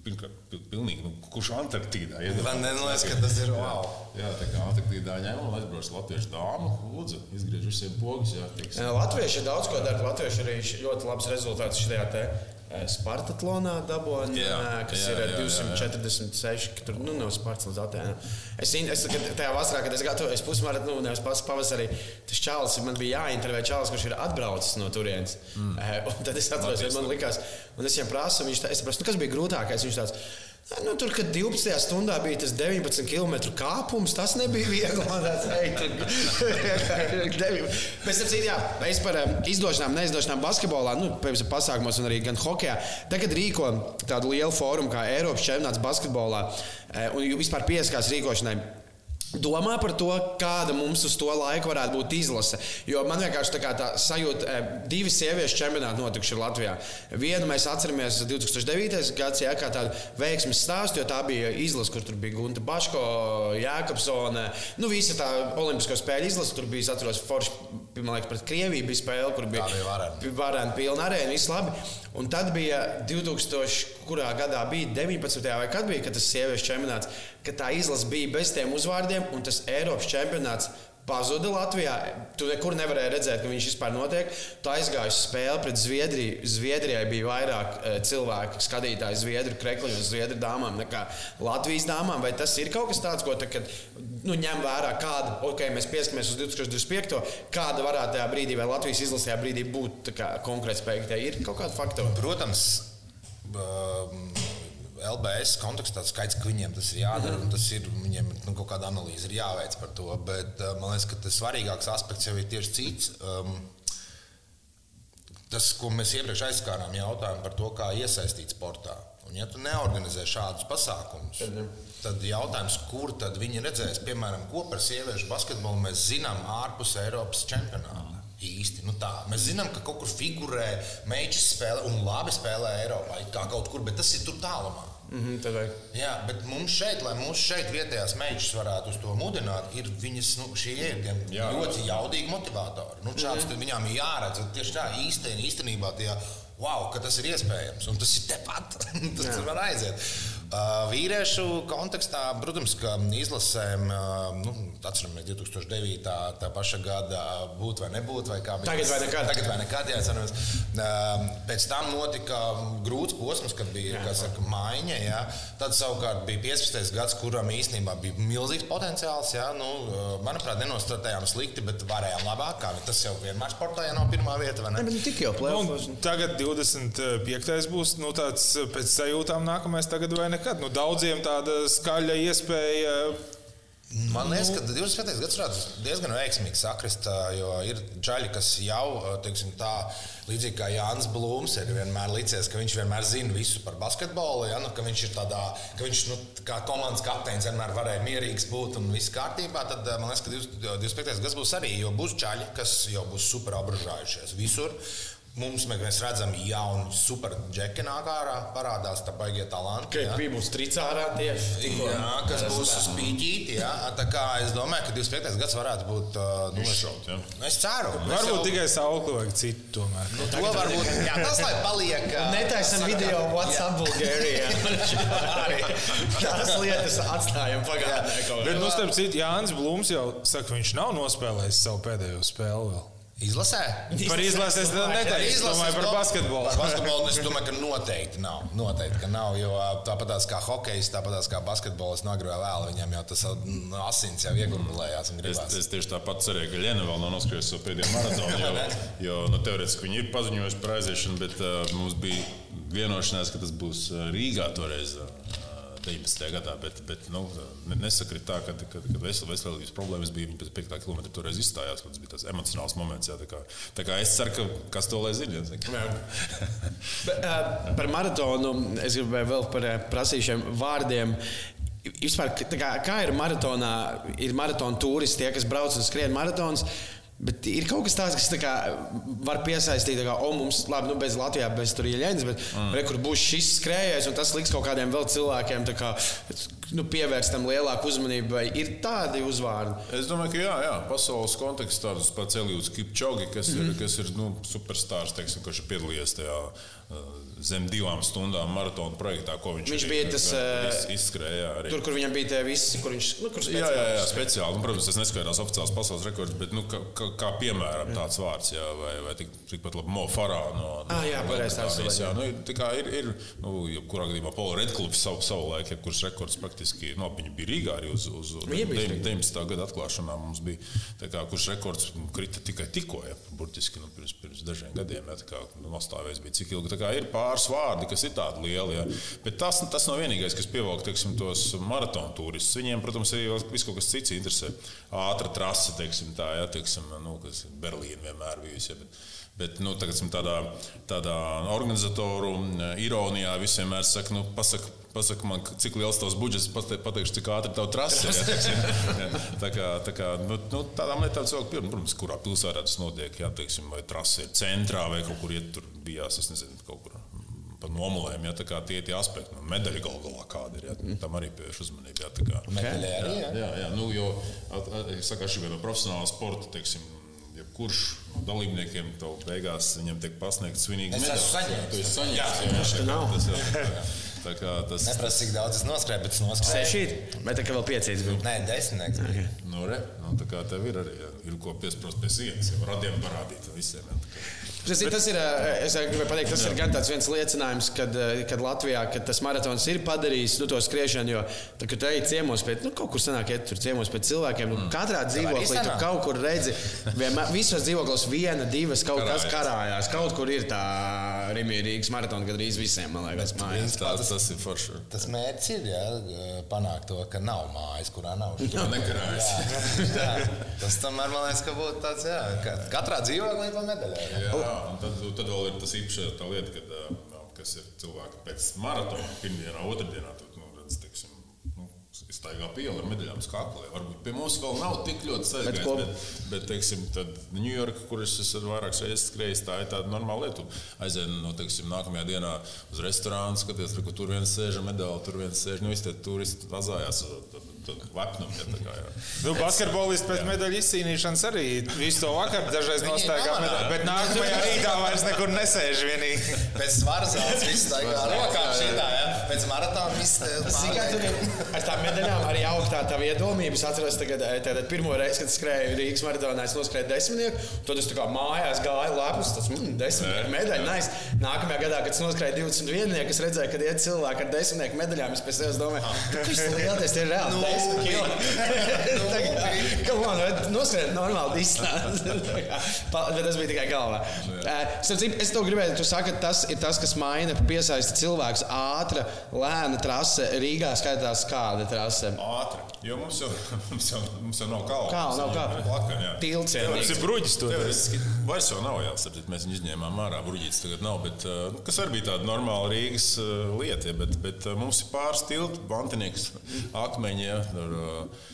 Pirmkārt, pil- pilnīgi, nu, kurš Antarktīdā ir? Man liekas, ka tas ir wow. Jā, tā kā Antarktīdā ņēma un aizbrauc latviešu dāmu. Lūdzu, izgriež visiem pogus. Jā. Jā, Latvieši daudz ko dara. Latvieši arī ļoti labs rezultāts šajā te. Eh, Spartatlonā dabūjām, Jā, kas jā, ir eh, jā, jā, 246. ka Tur nu, no Spartas līdz Atēnām. Es, es tajā vasarā, kad es gatavojos pusmaratonu, nu, nevis pas- pavasarī, tas čalis man bija jāintervē čalis, kurš ir atbraucis no turienes. Mm. Un tad es atceros, man likās, un es viņam prasu, viņš tā, es prasu, nu, kas bija grūtākais. Viņš tāds, Nu, tur, kad 12. stundā bija tas 19 km kāpums, tas nebija viegli. Mēs tam citām, mēs par um, izdošanām, neizdošanām basketbolā, nu, piemēram, pasākumos un arī gan hokeja. Tagad rīko tādu lielu fórumu kā Eiropas čempionāts basketbolā eh, un vispār pieskās rīkošanai. Domā par to, kāda mums uz to laiku varētu būt izlase. Jo man vienkārši tā, tā sajūta, eh, divi sieviešu čempionāti notikuši Latvijā. Vienu mēs atceramies 2009. gads, jā, kā tādu veiksmes stāstu, jo tā bija izlase, kur tur bija Gunta Baško, Jēkabsone. Nu, visa tā olimpisko spēļu izlase, tur bija, es atceros, Forši, man liekas, pret Krieviju bija spēle, kur bija varēja pilna arēna, viss labi. Un tad bija 2000, kurā gadā bija 19. vai kad bija, kad tas sieviešu čempionāts, kad tā izlase bija bez tiem uzvārdiem, un tas Eiropas čempionāts pazuda Latvijā. Tu nekur nevarēji redzēt, ka viņš vispār notiek. Tā aizgāja uz spēli pret Zviedriju. Zviedrijai bija vairāk eh, cilvēku, skatītāju Zviedru krekliņu un Zviedru dāmām nekā Latvijas dāmām. Vai tas ir kaut kas tāds, ko tagad nu, ņem vērā, kāda, ok, mēs pieskamies uz 2025. kāda varētu tajā brīdī, vai Latvijas izlasē brīdī būt konkrēti spēki? Ir kaut kāda faktora. Protams, um, LBS kontekstā skaidrs, ka viņiem tas ir jādara, un tas ir viņiem nu, kaut kāda analīze ir jāveic par to. Bet uh, man liekas, ka tas svarīgākais aspekts jau ir tieši cits. Um, tas, ko mēs iepriekš aizskārām, jautājumu par to, kā iesaistīt sportā. Un, ja tu neorganizē šādus pasākumus, tad jautājums, kur tad viņi redzēs, piemēram, ko par sieviešu basketbolu mēs zinām ārpus Eiropas čempionāta. Īsti, nu tā. Mēs zinām, ka kaut kur figurē meitas spēlē un labi spēlē Eiropā, kā kaut kur, bet tas ir tur tālumā. Mm -hmm. Jā, bet mums šeit, lai mūsu šeit vietējās meitas varētu uz to mudināt, ir viņas nu, šie ir Jā. ļoti jaudīgi motivatori. Nu, šāds, mm -hmm. Viņām ir jāredz tieši tā īstenībā, īstenībā tie, wow, ka tas ir iespējams un tas ir tepat. tas Jā. var aiziet. Vīriešu kontekstā, protams, ka izlasēm, nu, atceramies, 2009. tā paša gada būt vai nebūt, vai kā bija. Tagad vai nekad. Tagad vai nekad, jā, atceramies. Uh, pēc tam notika grūts posms, kad bija, kā saka, maiņa, jā. Tad savukārt bija 15. gads, kuram īstenībā bija milzīgs potenciāls, jā. Nu, manuprāt, nenostratējām slikti, bet varējām labāk, kā tas jau vienmēr sportā, ja nav pirmā vieta, vai ne? Ne, bet nu tik jau plēsoņos. Un tagad 25. būs nu, tāds pēc sajūtām nākamais, tagad vai nekad. Nu, daudziem tāda skaļa iespēja. Man liekas, ka 25. gadsimts diezgan veiksmīgi sakrist, jo ir džaļi, kas jau, teiksim, tā, līdzīgi kā Jānis Blūms, ir vienmēr licies, ka viņš vienmēr zina visu par basketbolu. Ja, nu, ka viņš ir tādā, ka viņš nu, kā komandas kapteinis vienmēr varēja mierīgs būt un viss kārtībā. Tad man liekas, ka 25. gads būs arī, jo būs džaļi, kas jau būs super apbražājušies visur. Mums mēs redzam, ka jauni super džeki nāk ārā, parādās tā baigie talanti. Ka bija būs tricārā tieši. Jā, kas būs uz pīķīti. Jā. Tā kā es domāju, ka 25. gads varētu būt. uh, Nu, es, ceru. Varbūt jau- tikai saukli vajag citu tomēr. Nu, to varbūt. Jā, tas lai paliek. uh, Netaisam video WhatsApp Bulgārijā. Tās lietas atstājam pagātnē. Bet, kā. nu, starp citu, Jānis Blūms jau saka, ka viņš nav nospēlējis savu pēdējo spēli vēl. Izlasē? Par izlasi es neteiktu. Es domāju par basketbolu. Par basketbolu es domāju, ka noteikti nav. Noteikti, ka nav jo tāpat kā hokejs, tāpat kā basketbols, no agrā vēl viņam jau tas mm, asins jau iegurlējās. Es, es tieši tāpat cerēju, ka Liena vēl nav noskrējusi savu pēdējo maratonu, jo, jo nu, teorētiski viņi ir paziņojuši par aiziešanu, bet uh, mums bija vienošanās, ka tas būs Rīgā toreiz. Uh, 19. gadā, bet, bet nu, nesakrit tā, ka, kad, kad veselības problēmas bija, viņi pēc 5 km toreiz izstājās. Tas bija tas emocionāls moments. Jā, tā kā, tā kā es ceru, ka kas to lai zina. par maratonu es gribēju vēl par prasīšiem vārdiem. Vispār, kā, kā ir maratonā, ir maratona turisti, tie, kas brauc un skrien maratonus. Bet ir kaut kas tāds, kas tā kā, var piesaistīt, kā, oh, mums, labi, nu, bez Latvijas, bez tur ieļņas, bet mm. re, kur būs šis skrējējs, un tas liks kaut kādiem vēl cilvēkiem kā, nu, pievērst tam lielāku uzmanību. Vai ir tādi uzvārdi? Es domāju, ka jā, jā. pasaules kontekstā tas pats Elijūds Kipčogi, kas ir, mm -hmm. kas ir nu, superstarrs, teiksim, kurš ir piedalījies tajā zem divām stundām maratona projektā, ko viņš, viņš bija. Tas iz, izskrēja arī. Tur, kur viņam bija tie visi, kur viņš nu, kur jā, jā, jā, speciāli. Nu, protams, tas neskaidrs oficiāls pasaules rekords, bet nu, kā, kā, kā piemēram tāds vārds, jā, vai, vai tik, tikpat labi Mo Farā no, no ah, jā, Lielbritānijas. Jā, nu, tā ir, ir nu, jebkurā gadījumā Paula Redklubs savu, savu laiku, kurš rekords praktiski, nu, viņi bija Rīgā arī uz, uz 19. gada atklāšanā mums bija, kā, kurš rekords krita tikai tikko, ja, burtiski nu, pirms, pirms dažiem gadiem, ja, tā kā nu, nostāvēs bija cik ilgi ir pāris vārdi, kas ir tādi lieli. Ja. Bet tas, tas nav vienīgais, kas pievelk teiksim, tos maratona turistus. Viņiem, protams, arī viss kaut kas cits interesē. Ātra trase, teiksim, tā, ja, teiksim, nu, kas Berlīna vienmēr bijusi. Ja, bet, Bet nu, tagad, tādā, tādā organizatoru ironijā visiem vienmēr saka, nu, pasaka, pasaka man, cik liels tavs budžets, pateikšu, cik ātri tev trasi ir. Ja, tā kā, tā kā nu, nu, tādām lietām cilvēki pirms, protams, kurā pilsētā tas notiek, ja, teiksim, vai trasi ir centrā vai kaut kur iet, tur bijās, es nezinu, kaut kur pa nomulēm, ja tā kā tie ir aspekti, nu, medaļa gal galā kāda ir, ja, tam arī pievērš uzmanību. Ja, medaļa arī, jā. Jā, jā, nu, jo, es saku, šī no profesionāla sporta, teiksim, jebkurš no dalībniekiem tev beigās viņam tiek pasniegts svinīgs medaļas. Es esmu saņēmis. Jā, tas ir. Tā kā tas ir. Neprasa, cik daudz es noskrēju, bet es noskrēju. Sešīt, vai tā kā vēl piecīts bija? Nē, desmitnieks. Okay. Nu, re, nu, tā kā tev ir arī, ir ko piesprost pie sienas, jau radiem parādīt visiem. Jā, Tas, tas ir, es gribēju pateikt, tas Jā. ir gan tāds viens liecinājums, kad, kad Latvijā kad tas maratons ir padarījis nu, to skriešanu. Jo, tad, kad ej ciemos pēc, nu, kaut kur sanāk, iet tur ciemos pēc cilvēkiem, nu, mm. katrā dzīvoklī tu kaut kur redzi, vienmēr, visos dzīvokļos viena, divas kaut kas karājās. Kaut kur ir tā Rīgas maratona, kad arī visiem, man liekas, mājās. Tā, tas, tas ir forši. Tas mērķis ir jā, panākt to, ka nav mājas, kurā nav šī nekarājas. Jā, jā. Tas tomēr man liekas, ka būtu tāds, jā, ka katrā dzīvoklī pa medaļai. Tad, tad vēl ir tas īpašais tā lieta, kad, kas ir cilvēki pēc maratona, pirmdienā, otrdienā. Tad, nu, redz, tiksim, nu, Staigā piela ar medaļām skaklē. Varbūt pie mums vēl nav tik ļoti saistīts. Bet, bet, bet, teiksim, tad Ņujorka, kur es esmu vairākas reizes skrējis, tā ir tāda normāla lieta. Aizēju no, teiksim, nākamajā dienā uz restorānu, skaties, kur tur viens sēž ar medaļu, tur viens sēž. Nu, visi tie turisti vazājās. Tad, lepnumu. Ja, kā, nu, basketbolists pēc medaļu izcīnīšanas arī visu to vakaru dažreiz nostaigā medaļu, bet nākamajā rītā vairs nekur nesēž vienīgi. Pēc svaras zāles viss staigā rokām šitā, ja? Pēc maratona viss ar tām medaļām arī augtā tā iedomība. Es atceros, tagad, tagad pirmo reizi, kad skrēju Rīgas maratonā, es noskrēju desmitnieku, tad es mājās gāju lepus, tas mm, desmitnieku medaļu. Nice. Nākamajā gadā, kad es noskrēju 21, es redzēju, ka iet cilvēki ar desmitnieku medaļām, es pēc sevis domāju, ka tas ir liels, tie ir reāli. Nu, Kam on, noskrien normāli izstāst. Bet tas bija tikai galvā. Uh, es to gribēju, tu saki, tas ir tas, kas maina, piesaista cilvēks. Ātra, lēna trase. Rīgā skaitās kāda trase? Ātra. Jo mums jau, mums jau, mums jau nav kalna. Kalna nav kalna. Plakana, Tilts. Tas ir bruģis. Vairs jau nav jāsaka, mēs viņu izņēmām ārā. Bruģītis tagad nav, bet kas arī bija tāda normāla Rīgas lieta. Bet, bet mums ir pāris tilti, bantinieks, akmeņi. Ja, uh,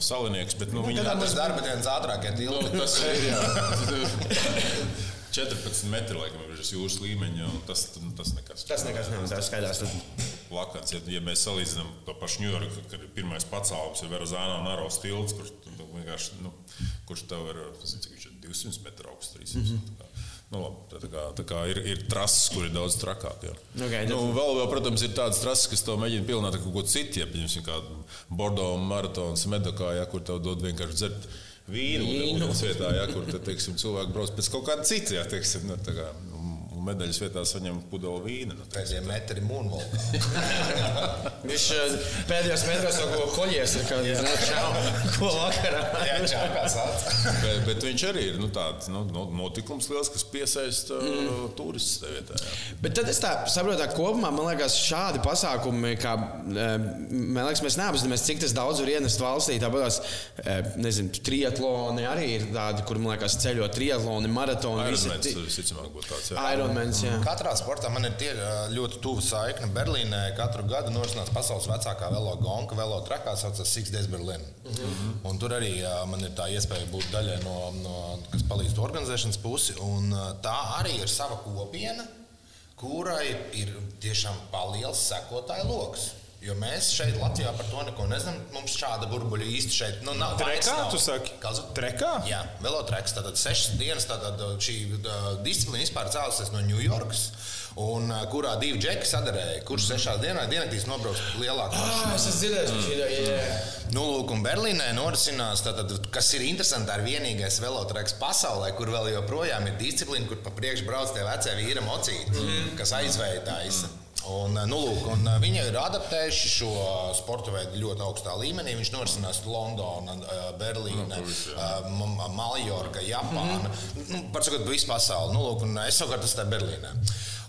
salinieks. Bet, nu, nu, viņi ir darba dienas ātrākie tilti. Nu, tas ir. 14 metri laikam ir jūras līmeņa, tas, nu, tas nekas. Tas nekas nav, tas skaidrs. Lakats, ja, ja mēs salīdzinām to pašu Ņujorku, kad ir pirmais pacēlums, ir Verozānā un Aros tilts, kurš, nu, kurš tev ir, cik viņš ir 200 metru augsts, 300. Mm -hmm. Nu, labi, tā, tā kā, tā kā ir, ir trases, kur ir daudz trakāk. Jā. Okay, nu, vēl, vēl, protams, ir tādas trases, kas tev mēģina pilnāt ar kaut ko citu. Ja, piemēram, kā Bordeaux maratons, Medokā, ja, kur tev dod vienkārši dzert vīnu, vīnu. vietā, ja, kur tad, teiksim, cilvēki brauc pēc kaut kāda cita. Ja, teiksim, nu, kā, medaļas vietā saņem pudeli vīnu. Nu, Pēdējie metri mūnvolkā. Viņš eh, pēdējos metros jau ko koļies, ir kā jā, čau, ko vakarā. Jā, čau, kā sāc. bet, bet viņš arī ir nu, tāds nu, notikums liels, kas piesaista mm. turistus tajā vietā. Jā. Bet tad es tā saprotu, ka kopumā man liekas, šādi pasākumi, kā man liekas, mēs neapzināmies, cik tas daudz var ienest valstī. Tāpat, nezinu, triatloni arī ir tādi, kur man liekas, ceļot triatloni, maratoni. Ironmans, visticamāk, būtu tāds. Jā. Ironmans, jā. Katrā sportā man ir tie ļoti tuva saikne. Berlīnē katru gadu norisinās pasaules vecākā velo gonka, velo trakā, saucas Six Days Berlin. -hmm. Un tur arī man ir tā iespēja būt daļai no, no kas palīdz organizēšanas pusi. Un tā arī ir sava kopiena, kurai ir tiešām paliels sekotāju lokus. Jo mēs šeit, Latvijā, par to neko nezinām. Mums šāda burbuļa īsti šeit nu, nav. Trekā, nav. tu saki? Kāds? Trekā? Jā, velotreks. Tātad sešas dienas tātad šī disciplīna vispār cēlusies no Ņujorkas. Un kurā divi džeki sadarēja, kurš sešās dienās diennaktīs nobrauks lielāku mašīnu. Ah, es esmu dzirdējis, ka šī ir. Nu, lūk, un Berlīnē norisinās, tātad, kas ir interesanti, ir vienīgais velotreks pasaulē, kur vēl joprojām ir disciplīna, kur pa priekšu brauc tie vecie vīri mocīti, mm. kas aizvēja taisa. Mm. Un, nu, lūk, un viņi ir adaptējuši šo sporta veidu ļoti augstā līmenī. Viņš norisinās Londonā, Berlīnē, no, Maljorka, Japāna. Mm -hmm. nu, par sakot, visu pasauli. Nu, lūk, es savukārt esmu Berlīnē.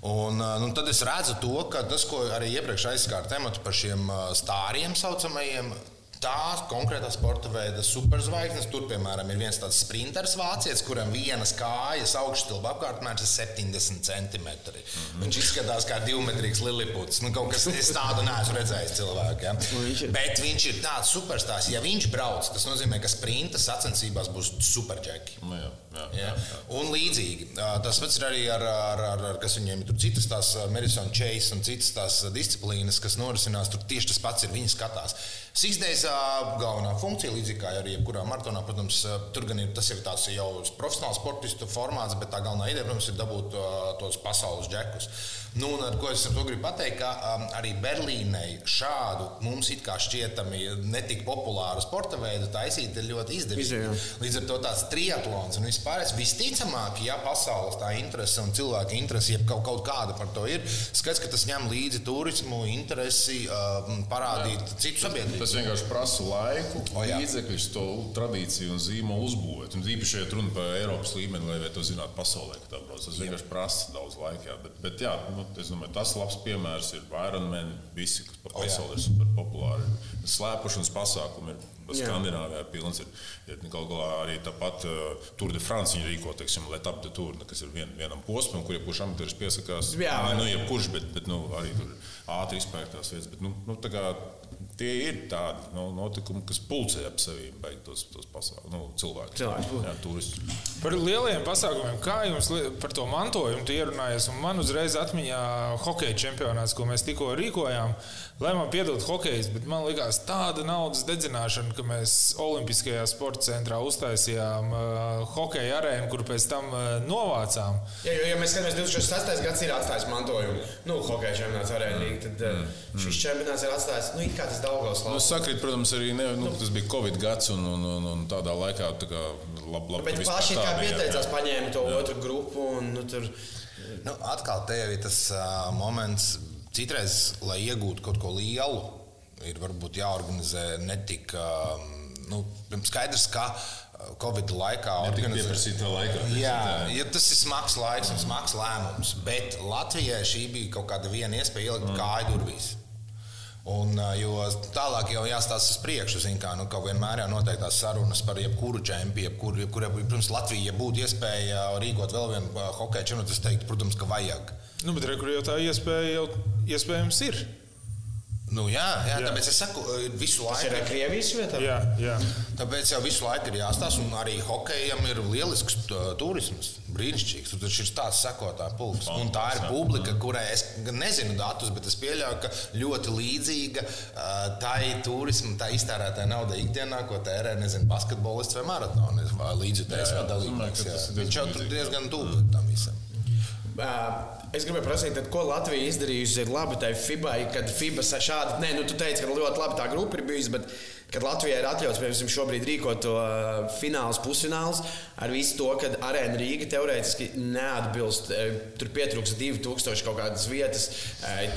Un, nu, tad es redzu to, ka tas, ko arī iepriekš aizskāra tematu par šiem stāriem saucamajiem, Tā konkrētā sporta veida superzvaigznes, tur, piemēram, ir viens tāds sprinteris vācietis, kuram vienas kājas augšstilba apkārtmērs ir 70 centimetri. Mm -hmm. Viņš izskatās kā divmetrīgs liliputs. Nu, kaut kas tādu neesmu redzējis cilvēku. Ja? Nu, Bet viņš ir tāds superstāsts. Ja viņš brauc, tas nozīmē, ka sprinta sacensībās būs superģeki. Nu, jā, jā, jā. Un līdzīgi. Tas pats ir arī ar, ar, ar, ar kas viņiem ir citas tās Madison Chase un citas tās disciplīnas, kas norisinās. Tur tieši tas pats ir. Viņi skatās. Sīsdēļ galvenā funkcija, līdzīgi kā arī jebkurā maratonā, protams, tur gan ir tas jau tāds jau profesionāls sportistu formāts, bet tā galvenā ideja, protams, ir dabūt tos pasaules džekus. Nu, un ko es ar to gribu pateikt, ka um, arī Berlīnei šādu mums it kā šķietami netik populāru sporta veidu taisīt ir ļoti izdevīgi. Līdz ar to tāds triatlons un vispār visticamāk, ja pasaules tā interese un cilvēka interese, ja kaut, kaut kāda par to ir, skats, ka tas ņem līdzi turismu, interesi, um, parādīt jā. citu sabiedrību. Tas vienkārši prasa laiku, līdzekļus, to tradīciju un zīmolu uzbūvēt. Un īpaši, ja runa par Eiropas līmeni, lai to zinātu pasaulē, ka tā brauc, tas vienkārši prasa daudz laika. Jā. Bet, bet jā, nu, es domāju, tas labs piemērs ir Ironman, visi, kas pa pasaulē ir super populāri. Slēpošanas pasākumi ir Skandināvijā pilns. Ir, ir kaut kā arī tāpat uh, Tour de France viņi rīko, teiksim, Letap de Tour, kas ir vien, vienam posmam, kur jebkurš amatieris piesakās. Jā, nu, jebkurš, bet, bet nu, arī tur ātri izpēktās vietas. Bet, nu, nu, tie ir tādi nu, notikumi, kas pulcē ap sevi tos, tos pasākumus, nu, cilvēku, cilvēku. Jā, turistus. Par lieliem pasākumiem, kā jums par to mantojumu ierunājies? Man uzreiz atmiņā hokeja čempionāts, ko mēs tikko rīkojām. Lai man piedod hokejs, bet man likās tāda naudas dedzināšana, ka mēs Olimpiskajā sporta centrā uztaisījām uh, hokeja arēnu, kur pēc tam uh, novācām. Jā, jo, ja mēs skatāmies, 2008. gads ir atstājis mantojumu, nu, hokeja čempionāts arēnā. Tad uh, mm. šis čempionāts ir atstājis, nu, kā tas Daugavs nu, sakrīt, protams, arī ne, nu, tas bija Covid gads un, un, un, un tādā laikā tā kā lab, lab, Bet paši kā pieteicās, paņēma to jā. otru grupu un nu, tur. Nu, atkal te jau ir tas uh, moments Citreiz, lai iegūtu kaut ko lielu, ir varbūt jāorganizē ne tik nu, skaidrs, kā Covid laikā organizēt. Jā, ja tas ir smags laiks un smags lēmums, bet Latvijai šī bija kaut kāda viena iespēja ielikt mm. kāju durvīs. Un, jo tālāk jau jāstāsta uz priekšu, kā nu, vienmēr ir noteiktās sarunas par jebkuru čempionu, jebkuru, jebkuru, protams, Latvija, ja būtu iespēja rīkot vēl vienu hokeja čempionu, tas teikt, protams, ka vajag. Nu, bet rekur jau tā iespēja jau iespējams ir. Nu, jā, jā, jā, tāpēc es saku, eh, visu laiku. Tas ir Krievijas vietā. Jā, jā. Tāpēc jau visu laiku ir jāstāsta, un arī hokejam ir lielisks turisms. Brīnišķīgs. Tur ir tāds sekotāju pulks. Un tā ir publika, kurai es nezinu datus, bet es pieļauju, ka ļoti līdzīga uh, tai turismu, tā iztērētā nauda ikdienā, ko tērē, nezinu, basketbolists vai maratonis vai līdzjutējs vai dalībnieks. Viņš jau tur diezgan tuvu tam visam. Uh, Es gribēju prasīt, tad, ko Latvija izdarījusi ir labi tai FIBA, kad FIBA šādi, nē, nu tu teici, ka ļoti labi tā grupa ir bijusi, bet kad Latvijai ir atļauts, piemēram, šobrīd rīkot to fināls, pusfināls, ar visu to, ka arēna Rīga teorētiski neatbilst, tur pietrūks 2000 kaut kādas vietas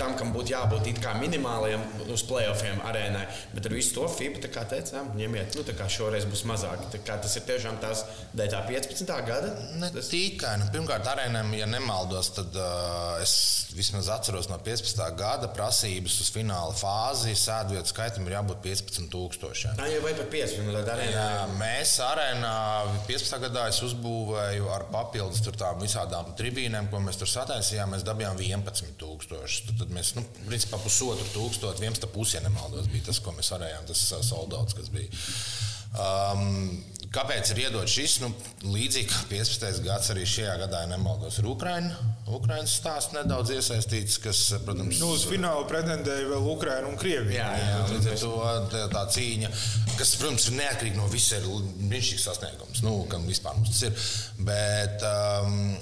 tam, kam būtu jābūt it kā minimālajiem uz playoffiem arēnai. Bet ar visu to FIBA, tā kā teica, ņemiet, nu tā kā šoreiz būs mazāk. Tā kā tas ir tiešām tās dēļ tā 15. gada. Ne tas... tikai, nu, pirmkārt, arēnām, ja nemaldos, tad uh, es vismaz atceros no 15. gada prasības uz fināla fāzi. Sēdvietu skaitam ir jābūt 15,000. Tā jau vai pat 5 minūtes arēnā. Jā, mēs arēnā 15. gadā es uzbūvēju ar papildus tām visādām tribīnēm, ko mēs tur sataisījām. Mēs dabījām 11,000. Tad, mēs, nu, principā pusotru tūkstošu, 11,5 ja nemaldos, bija tas, ko mēs varējām, tas soldauts, kas bija. Um, kāpēc ir iedots šis? Nu, līdzīgi kā 15. gads, arī šajā gadā, ja nemaldos, ir Ukraiņa. Ukraiņas stāsts nedaudz iesaistīts, kas, protams, nu, uz finālu pretendēja vēl Ukraiņa un Krievija. Jā, jā, līdz ar to tā, tā cīņa, kas, protams, ir neatkarīga no visiem, ir brīnišķīgs sasniegums, nu, kam vispār mums tas ir. Bet, um,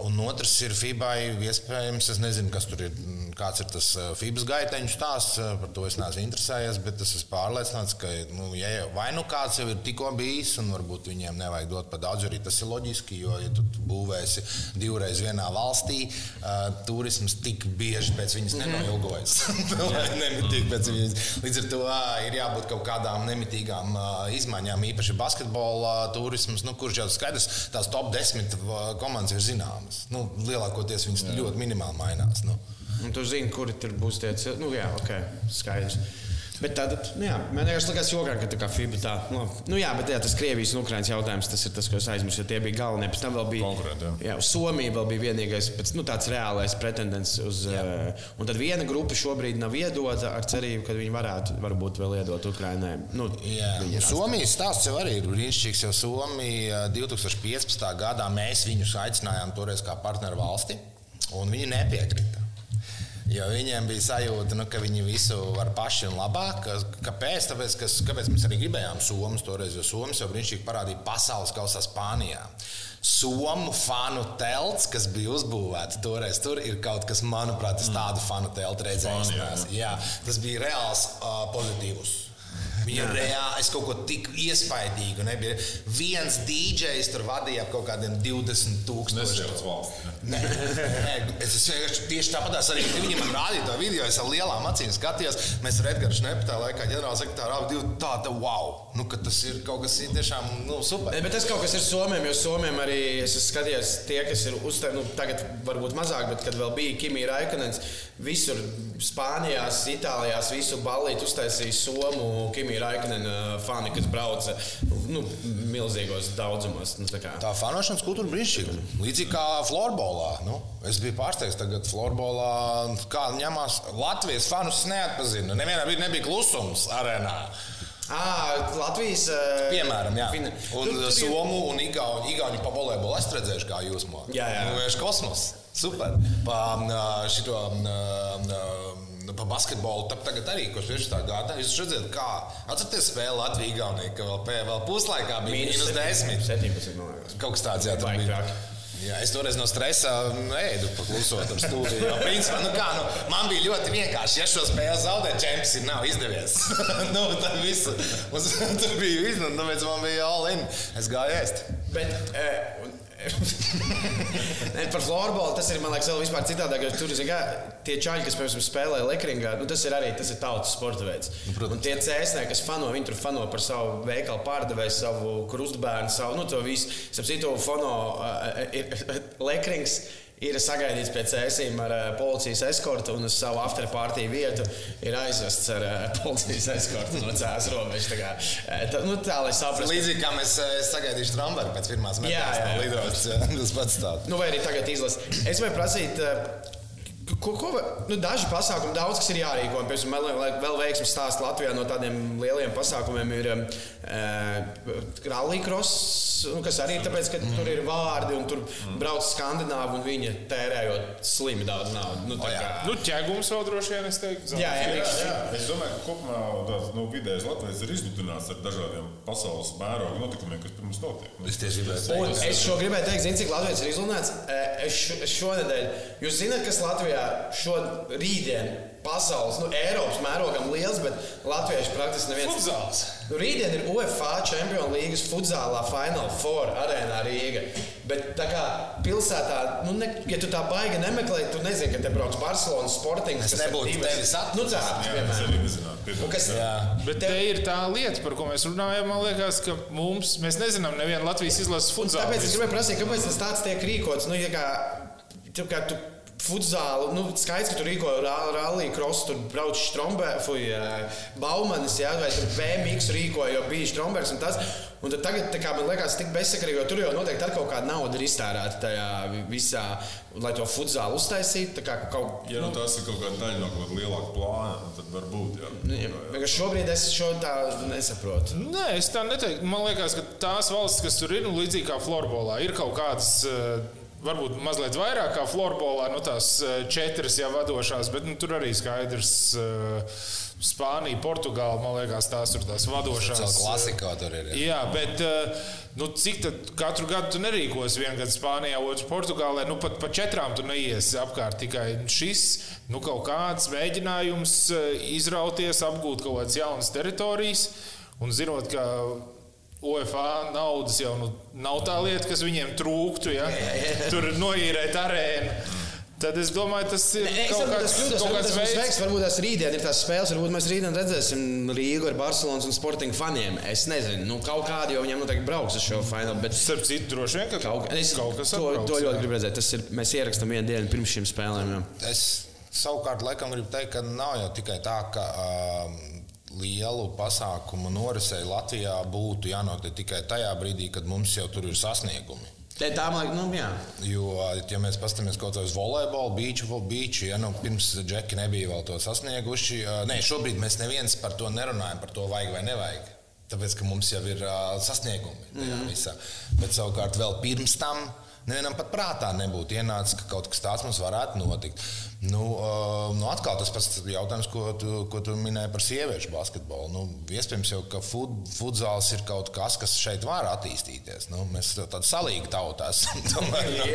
Un otrs ir FIBAI, iespējams, es nezinu, kas tur ir, kāds ir tas FIBAS gaiteņu stāsts. Par to es neesmu interesējies, bet es esmu pārliecināts, ka nu, ja vai nu kāds jau ir tikko bijis, un varbūt viņiem nevajag dot par daudz, arī tas ir loģiski, jo, ja tu būvēsi divreiz vienā valstī, uh, turisms tik bieži pēc viņas -hmm. nenoilgojas. Nemitīgi pēc viņas. Līdz ar to uh, ir jābūt kaut kādām nemitīgām uh, izmaiņām, īpaši basketbola turisms, nu, kurš jau skaidrs, tās top 10 komandas ir zināmas mainās. Nu, lielākoties viņas jā. ļoti minimāli mainās. Nu. Un tu zini, kuri tur būs tie cilvēki. Nu, jā, ok, skaidrs. Bet tad, nu jā, man liekas, likās jokā, ka tā kā FIBA tā, nu, nu jā, bet jā, tas Krievijas un Ukrainas jautājums, tas ir tas, ko es aizmirsu, jo tie bija galvenie. Pēc tam vēl bija, jā. jā, Somija vēl bija vienīgais, pēc, nu, tāds reālais pretendents uz, jā. uh, un tad viena grupa šobrīd nav iedota ar cerību, ka viņi varētu, varbūt vēl iedot Ukrainai. Nu, jā, Somijas stāsts jau arī ir brīnišķīgs, jo Somija 2015. gadā mēs viņus aicinājām toreiz kā partneru valsti, un viņi nepiekrita. Jo viņiem bija sajūta, nu, ka viņi visu var paši un labāk. Kāpēc? Tāpēc, ka, kāpēc mēs arī gribējām Somijas toreiz, jo Somijas jau brīnišķīgi parādīja pasaules kausā Spānijā. Somu fanu telts, kas bija uzbūvēts toreiz, tur ir kaut kas, manuprāt, es tādu fanu teltu redzēju. Tas bija reāls uh, pozitīvs Viņa reāli, es kaut ko tik iespaidīgu nebija. Viens DJs tur vadīja ap kaut kādiem 20 tūkstošiem. Nē, nē, es vienkārši tieši tāpat arī viņi man rādīja to video. Es ar lielām acīm skatījos. Mēs ar Edgars Šnepu tā laikā ģenerālsekretāru abi divi tāda wow. Nu, tas ir kaut kas tiešām nu, super. Bet tas kaut kas ir Somijam, jo Somijam arī es skatījos tie, kas ir uzstājumi, nu, tagad varbūt mazāk, bet kad vēl bija Kimija Raikonens, visur Spānijā, Itālijā, visu ballīti uztaisīja Somu Kimija Raikonena fani, kas brauca nu, milzīgos daudzumos. Nu, tā, kā. tā fanošanas kultūra brīnišķīga. Līdzīgi kā florbolā. Nu, es biju pārsteigts, tagad florbolā kā ņemās Latvijas fanus neatpazinu. Nevienā brīdī nebija klusums arēnā. À, Latvijas piemēram, jā. Fina. Un tur, tur Somu un Igaunu, Igaunu pa volejbolu es redzēju, kā jūs mācāties. Jā, jā. Nu, kosmos. Super. Pa šito. Pa basketbolu tagad arī, ir tā gada. Jūs redzat, kā atcerieties spēli Latvijā-Igaunijā, ka vēl, vēl puslaikā bija mīnus 10. 17. Kaut kas tāds, jā, tā bija. Jā, es toreiz no stresa nu, ēdu paklusot ar stūri. Jo, principā, nu kā, nu, man bija ļoti vienkārši. Ja šo spēli zaudēt, čempions ir nav izdevies. nu, tad viss tur bija iznācis, nu, tāpēc man bija all in. Es gāju ēst. Bet, e, ne, par floorbola tas ir, man liekas, vēl vispār citādāk. Tur ir tie čaļi, kas, piemēram, spēlē lekringā, nu, tas ir arī tas ir tautas sporta veids. Nu, un tie cēsnē, kas fano, viņi tur fano par savu veikalu pārdevēju, savu krustbērnu, savu, nu, to visu. Starp citu, fono uh, ir lekrings ir sagaidīts pēc ēsīm ar policijas eskortu un uz savu afterparty vietu ir aizvests ar policijas eskortu no cēlās robežas. Tā, nu, tā lai saprastu. Līdzīgi kā mēs sagaidīšu Tramvaru pēc pirmās metālas no lidostas. Tas pats tāds. Nu, vai arī tagad izlas. Es vai prasīt. Ko, ko, nu, daži pasākumi, daudz kas ir jārīko. Piemēram, vēl veiksmīgs stāsts Latvijā no tādiem lieliem pasākumiem ir uh, rallycross nu, kas arī ir tāpēc, ka mm. tur ir vārdi un tur mm. brauc skandināvi un viņi tērējot slimi daudz naudas. Nu, O, jā. kā- Nu, ķēgums vēl droši vien, es teiktu. jā, jā, Jā, jā. Es domāju, ka kopumā tāds nu, vidējais Latvijas ir izlutināts ar dažādiem pasaules mēroga notikumiem, kas pirms notiek. Nu, Es tieši gribēju teikt. Un es šo gribēju teikt, zinu, cik Latvijas ir izlunāts. Eh, Es šo- es šonadēļ, jūs zināt, kas Latvijā šodien pasaules, nu, Eiropas mērogam liels, bet latvieši praktiski neviens. Futzāls. Nu, rītdien ir UEFA Champions League futzālā Final Four arēnā Rīga. Bet tā kā pilsētā, nu, ne, ja tu tā baigi nemeklē, tu nezini, ka te brauc Barcelonas sportings. Ir nebūtu divas- tevi saturs. Nu, kas, Jā. Bet te ir tā lieta, par ko mēs runājam. Man liekas, ka mums, mēs nezinām, nevienu Latvijas izlases futzālu. Tāpēc es gribēju prasīt, kāpēc tas tāds tiek rīkots. Nu, ja kā, tu, kā tu futzālu, nu, skaidrs, ka tur rīko rallija krosu, tur brauc Strombergs, Baumanis, jā, vai tur BMX rīkoja, jo bija Strombergs un tas. Un tad tagad, tā kā man liekas, tik bezsakarīgi, jo tur jau noteikti kaut kāda nauda ir iztērēta tajā visā, lai to futzālu uztaisītu. tā kā Kaut, Ja nu, tas ir kaut kāda daļa no kaut kāda lielāka plāna, nu, tad varbūt. Jā. nu, ja, vienkārši šobrīd es šo tā nesaprotu. Nē, es tā neteiktu. Man liekas, ka tās valstis, kas tur ir, nu, līdzīgi kā Florbolā, ir kaut kādas. eh, Varbūt mazliet vairāk kā Florbolā, nu tās eh, četras jau vadošās, bet nu, tur arī skaidrs. eh, Spānija, Portugāla, man liekas, tās ir tās vadošās. Tas klasika tur ir. jā. Jā, bet eh, nu, cik tad katru gadu tu nerīkos? Vienu gadu Spānijā, otru Portugālē. Nu, pat pa četrām tu neiesi apkārt. Tikai šis nu, kaut kāds mēģinājums eh, izrauties, apgūt kaut kādas jaunas teritorijas. Un zinot, ka UEFA naudas jau nu, nav tā lieta, kas viņiem trūktu, ja? tur noīrēt arēnu. Tad es domāju, tas ir Es kaut kāds, tas kļūdas, kaut varbūt kāds veids. veiks, varbūt tas rītdien ir tās spēles, varbūt mēs rītdien redzēsim Rīgu ar Barcelonas un Sporting faniem. Es nezinu, nu, kaut kādi jau viņiem noteikti brauks uz šo finālu. Bet Starp citu, droši vien, ka kaut, es, kaut kas to, atbrauks, to ļoti gribu redzēt. Tas ir, mēs ierakstām vienu dienu pirms šīm spēlēm. Jā. Es savukārt laikam gribu teikt, ka nav jau tikai tā, ka um, lielu pasākumu norisei Latvijā būtu jānotiek tikai tajā brīdī, kad mums jau tur ir sasniegumi. Tā, man liekas, nu, jā. Jo, ja mēs paskatāmies kaut kādā uz volejbolu, beidžu, beidžu ja nu, pirms džeki nebija vēl to sasnieguši, nē, šobrīd mēs neviens par to nerunājam, par to vajag vai nevajag. Tāpēc, ka mums jau ir uh, sasniegumi tajā mm. visā. Bet savukārt vēl pirms tam nevienam pat prātā nebūtu ienācis, ka kaut kas tāds mums varētu notikt. Nu, nu atkal tas pats jautājums, ko tu, ko tu minēji par sieviešu basketbolu. Nu, iespējams, jau ka fut, futzāls ir kaut kas, kas šeit var attīstīties. Nu, mēs tādi salīgi tauta esam. tomēr, nu.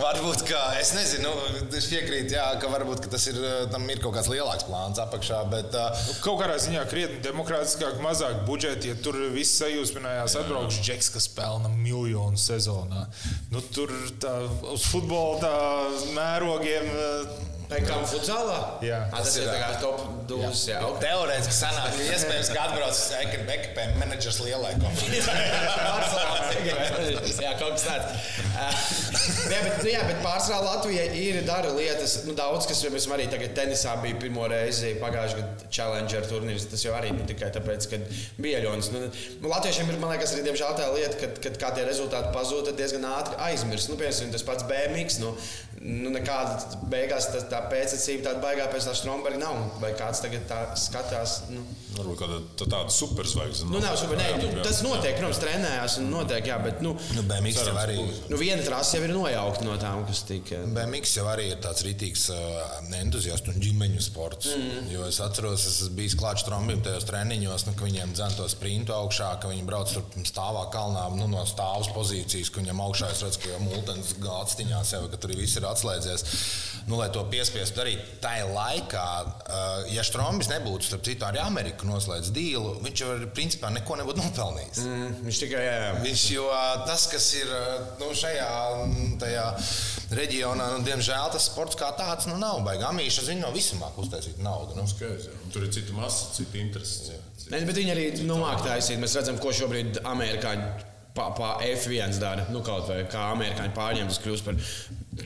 varbūt, ka es nezinu, nu, es piekrītu, jā, ka varbūt ka tas ir, tam ir kaut kāds lielāks plāns apakšā. Bet, uh, Kaut kādā ziņā krietni demokrātiskāk, mazāk budžeta. Ja tur viss sajūsminājās, atbrauks džeks, kas pelna miljonu sezonā. Nu, tur tā, uz futbola tā mērogiem. Eh, Pekām futzālā? Jā. A, tas ir tā kā top dūzis. Jā, ok. Teorētiski sanāk, ka iespējams, ka atbrauc ekipē menedžers lielai kompānijai. jā, kaut kas tāds. Jā, bet, nu, jā, bet pārsvarā Latvija ir dara lietas, nu, daudz, kas, piemēram, arī tagad tenisā bija pirmo reizi pagājušajā gadā Challenger turnīrs. Tas jau arī ne tikai tāpēc, ka bija ļons. Nu, nu, Latviešiem ir, man liekas, arī diemžēl tā lieta, ka, kad kā tie rezultāti pazūd, tad diezgan ātri aizmirst. Nu, piemēram, tas pats BMX. Nu, nu, nekāda beigās tā, tā pēctecība tāda baigā pēc tā Stromberga nav. Vai kāds tagad tā skatās? Nu. Varbūt kāda tā, tāda superzvaigzne. Nu, nav super, nē, nu, tas notiek, protams, trenējās un notiek, jā, bet nu, Nu, BMX jau arī. nu, viena trase jau ir nojaukta no tām, kas tika. BMX jau arī ir tāds rītīgs uh, entuziastu un ģimeņu sports. Mm. Jo es atceros, es esmu bijis klāts trombim tajos treniņos, nu, ka viņiem dzēn to sprintu augšā, ka viņi brauc tur stāvā kalnā nu, no stāvus pozīcijas, ka viņam augšā es redzu, ka jau multens gāciņās jau, ka tur viss ir atslēdzies. Nu, lai to piespiestu darīt tajā laikā, uh, ja Strombis nebūtu, starp citu, arī Ameriku noslēdz dīlu, viņš jau principā neko nebūtu nopelnījis. Mm, viņš tikai, jā, jā. Viņš jau tas, kas ir nu, šajā mm, tajā reģionā, nu, diemžēl tas sports kā tāds nu, nav baigts. Amīša zina, no visumā uztaisīt naudu. Nu. Skaidrs. Tur ir cita masa, cita intereses. Nē, bet viņi arī nu, māk taisīt. Mēs redzam, ko šobrīd amerikāņi pa, pa F1 dara. Nu, kaut vai kā amerikāņi pārņem, tas kļūst par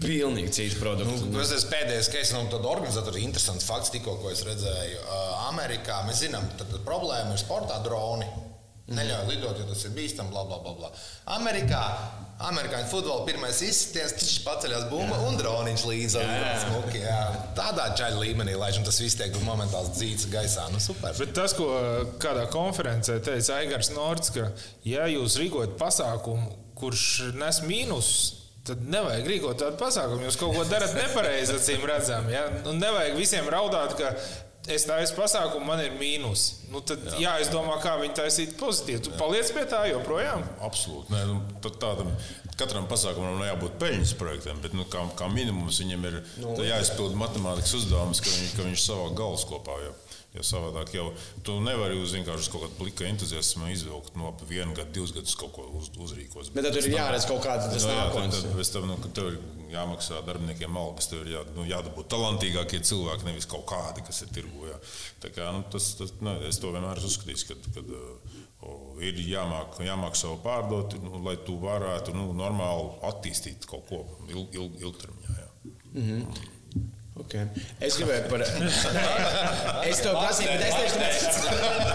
pilnīgi citu produktu. Nu, tas pēdējais, kas no tāda organizatora interesants fakts, tikko, ko es redzēju. Amerikā mēs zinām, ka problēma ir sportā droni. Neļauj lidot, jo tas ir bīstami, bla, bla. bla. Amerikā amerikāņu futbola pirmais izsitiens, tas paceļās bumba un droniņš līdzi. Smuki, jā. Tādā čaļa līmenī, lai tas viss tiek momentāli dzīts gaisā. Nu, super. Bet tas, ko kādā konferencē teica Aigars Nords, ka ja jūs rīkojat pasākumu, kurš nes mīnusus, tad nevajag rīkot tādu pasākumu. Jūs kaut ko darat nepareizi, acīm redzam. Ja? Nu, nevajag visiem raudāt, ka es taisu pasākumu, man ir mīnus. Nu, tad Jā. jāizdomā, kā viņi taisīt pozitīvi. Tu Jā. paliec pie tā joprojām? Absolūti. Nē, nu, tādam, katram pasākumam nav jābūt peļņas projektam, bet nu, kā, kā minimums viņam ir nu, jāizpild matemātikas uzdevums, ka, viņ, ka viņš savā galvas kopā jau. Jo savādāk jau tu nevari uz vienkārši kaut kādu plika entuziasmu izvilkt no viena gada, divus gadus kaut ko uz, uzrīkos. Bet tad tur ir jāredz kaut kāds tas no, nu, nākotnes. Jā, tad, tad, nu, tev ir jāmaksā darbiniekiem algas, tev ir jā, nu, jādabūt talantīgākie cilvēki, nevis kaut kādi, kas ir tirgu. Jā. Tā kā, nu, tas, tas, ne, es to vienmēr esmu uzskatījis, kad, kad o, ir jāmāk, jāmāk savu pārdot, nu, lai tu varētu nu, normāli attīstīt kaut ko ilg, ilg, ilgtermiņā. Jā. Mm -hmm. Okay. Es gribēju par. es to prasīju, es tāpēc.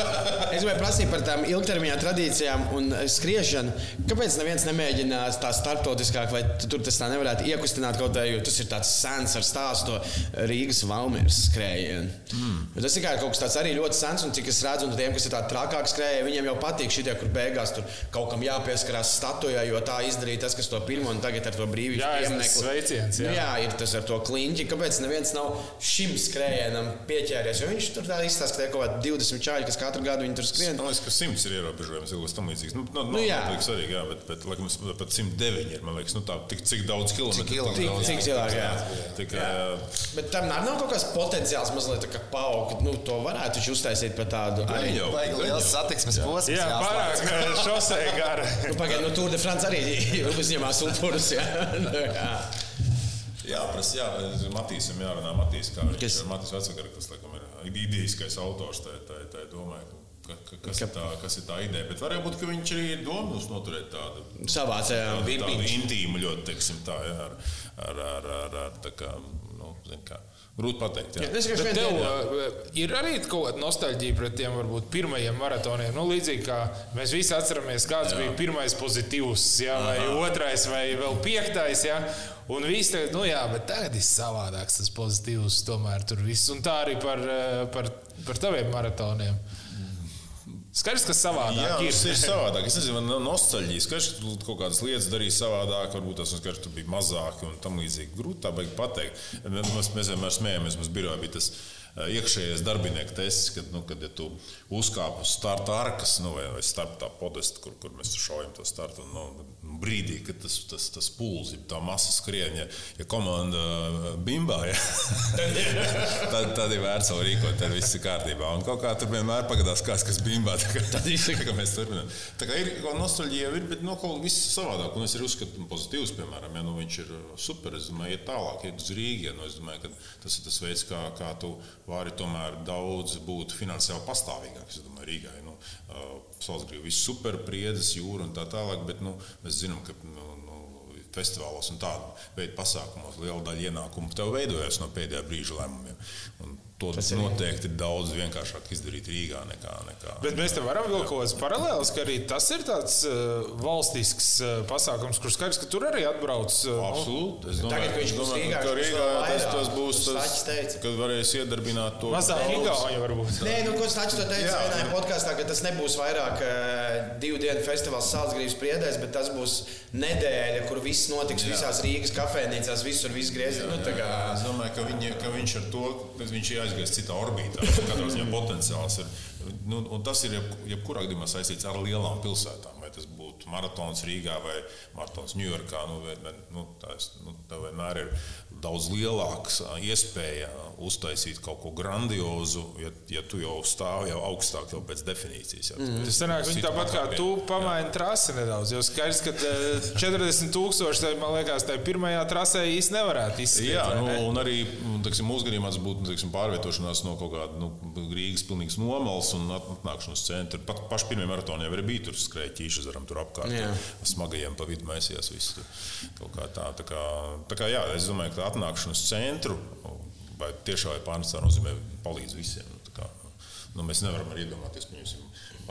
Es gribēju prasīt par tām ilgtermiņā tradīcijām un skriešanu. Kāpēc neviens nemēģina tā starptautiskāk, vai tur tas tā nevarētu iekustināt kaut kā, jo tas ir tāds sens ar stāstu Rīgas Valmīras skrējienu. Mm. Tas ir kaut kas tāds arī ļoti sens, un cik es redzu, un tiem, kas ir tādi trakāki skrējēji, viņiem jau patīk šitie, kur beigās tur kaut kam jāpieskarās statujā, jo tā izdarīja tas, kas to pirmo un tagad ar to brīvību pieminiektu. Sveiciens! Jā. Nu, jā, ir tas ar to kliņķi. Kāpēc neviens nav šim skrējienam pieķēries. Viņš tur tā izstāsta, ka ir kaut kādi 20 čāļi, kas katru gadu viņi tur skrien. Man liekas, ka 100 ir ierobežojums, kaut kas tam līdzīgs. Nu, nu, nu, jā, tas ir svarīgi, jā, bet, bet laikam, pat 109 ir. Man liekas, nu, tā, tik, cik daudz kilometru. Cik, cik, cik cilvēki, jā. Tik, jā. Bet tam nav kaut kāds potenciāls mazliet paaugt. Nu, to varētu uztaisīt par tādu. Arī jau liels satiksmes posms. Jā, pārāk šosei gara. nu, Pagaidiet, nu, Tour de France arī uzņemās upurus. Jā. Jā. Jā, prasa, jā, Matīsam jārunā Matīs, kā viņš ir Matīs Vecagara, kas, laikam, ir idejiskais autors, tā, tā, tā domāju. Ka, ka, kas, ka, ir tā, kas ir tā ideja? Bet varētu būt, ka viņš arī ir domājis noturēt tādu savācēju, tādu, tādu intīmu, ļoti, teiksim, tā, jā, ar, ar, ar, ar, ar tā kā, nu, zin kā. Grūti pateikt. Jā. Jā, es domāju, ka tev uh, ir arī kaut kāda nostalģija pret tiem varbūt pirmajiem maratoniem. Nu, līdzīgi kā mēs visi atceramies, kāds jā. bija pirmais pozitīvs, jā, vai Aha. otrais, vai vēl piektais. Jā. Un viss tagad, nu jā, bet tagad ir savādāks tas pozitīvs. Tomēr tur viss. Un tā arī par, uh, par, par taviem maratoniem. Skaidrs, ka savādāk Jā, ir. ir savādāk. Es nezinu, man nostalģija. Skaidrs, ka tu kaut kādas lietas darīji savādāk. Varbūt tas skaidrs, ka bija mazāk un tam līdzīgi. Grūti tā pateikt. Mēs, mēs vienmēr smējamies, mums birojā bija tas iekšējais darbinieku tests, kad, nu, kad ja tu uzkāp uz starta arkas nu, vai, vai starta podesta, kur, kur mēs šaujam to startu. Un, nu, brīdī, kad tas, tas, tas pūlis, tā masa skrien, ja, ja komanda bimbā, ja, tad, tad ir vērts savu rīkot, tad viss ir kārtībā. Un kaut kā tur vienmēr pagadās kāds, kas bimbā. Tā kā, tad ir, ka mēs turpinām. Tā kā ir nostalģija, ir, bet no kaut kā viss savādāk. Un es arī uzskatu pozitīvs, piemēram, ja nu, viņš ir super, es domāju, iet tālāk, iet uz Rīgu. Ja, nu, es domāju, ka tas ir tas veids, kā, kā tu vari tomēr daudz būt finansiāli pastāvīgāks. Es domāju, Rīgai. Nu, Salzgrīva viss super, priedzes, jūra un tā tālāk, bet nu, mēs zinām, ka nu, nu, festivālos un tādu veidu pasākumos liela daļa ienākumu tev veidojas no pēdējā brīža lēmumiem. Un To tas noteikti ir daudz vienkāršāk izdarīt Rīgā nekā. nekā Bet mēs tam varam vilkt kaut kādas paralēlas, ka arī tas ir tāds uh, valstisks uh, pasākums, kur skaidrs, ka tur arī atbrauc. Uh, Absolūti. Es domāju, Tagad, ka viņš būs Rīgā. Ka Rīgā tas, tas būs tas, kad varēs iedarbināt to. Mazāk Igauņa varbūt. Nē, nu, ko Stačs to teica vienā podkāstā, ka tas nebūs vairāk uh, divu dienu festivāls Salzgrības priedēs, bet tas būs nedēļa, kur viss notiks Jā. visās Rīgas kafejnīcās, visur viss griezīs. Nu, kā... Es domāju, ka, viņi, ka viņš ar to, viņš ir aizgājis citā orbītā. Katrā ziņā potenciāls ir. Nu, tas ir jeb, jebkurā gadījumā saistīts ar lielām pilsētām. Vai tas būtu maratons Rīgā vai maratons Ņujorkā. Nu, nu, tā, nu, tā vienmēr ir daudz lielāks iespēja uztaisīt kaut ko grandiozu, ja, ja tu jau stāvi jau augstāk jau pēc definīcijas. Jā. Mm. Tas sanāk, viņi tāpat kā tu pamaini trasi nedaudz. Jo skaidrs, ka 40 tūkstoši, man liekas, tajā pirmajā trasē īsti nevarētu izskatīt. Jā, nu, un arī teksim, mūsu gadījumā tas būtu teksim, pārvietošanās no kaut kāda nu, Rīgas pilnīgas nomals un atnākšanas centra. Pat paši pirmie maratoni jau bija tur skrēja ķīšazaram tur apkārt. Jā. Smagajiem pa vidu mēsījās visu. Kaut kā tā, tā kā, tā kā jā, es domāju, ka atnākšanu uz centru, vai tiešā vai pārnestā nozīmē palīdz visiem. Nu, kā, nu, mēs nevaram arī iedomāties, ka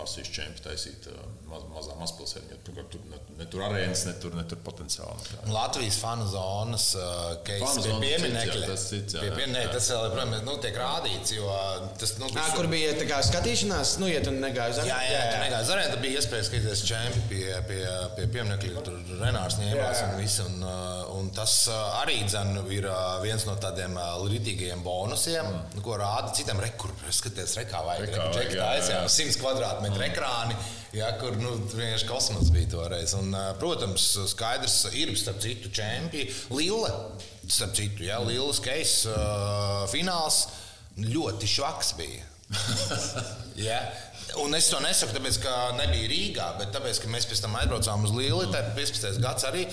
Pasīšu čempionu taisīt maz, mazā mazpilsētā. Tur, tur ne, ne tur arēnas, ne tur, ne tur potenciāli. Nu, Latvijas fanu zonas Fanu pie zonas pieminekļa. cits, jā, tas cits, jā, Pie jā, pieminekļa, jā. tas vēl, protams, nu, tiek rādīts, jo tas, nu, Nā, kur bija tā kā skatīšanās, nu, ja tu negāji uz Jā, jā, jā. tur negāja zarē, tad bija iespēja skatīties čempionu pie, pie, pie pieminekļa. Tur Renārs ņēmās Jā, jā. un viss. Un, un tas arī dzen, ir viens no tādiem rītīgajiem bonusiem, mm. ko rāda citam rekuriem. Skaties, rekā vajag. Rekā vajag, jā, jā. 100 kvadrātmetru ekrāni. Jā, kur nu, vienkārši kosmos bija toreiz. Un, uh, protams, skaidrs ir starp citu čempioni. Lille, starp citu, jā, Lillas keis uh, fināls ļoti švaks bija. Ja? Un es to nesaku, tāpēc, ka nebija Rīgā, bet tāpēc, ka mēs pēc tam aizbraucām uz. Tā ir 15. gads arī.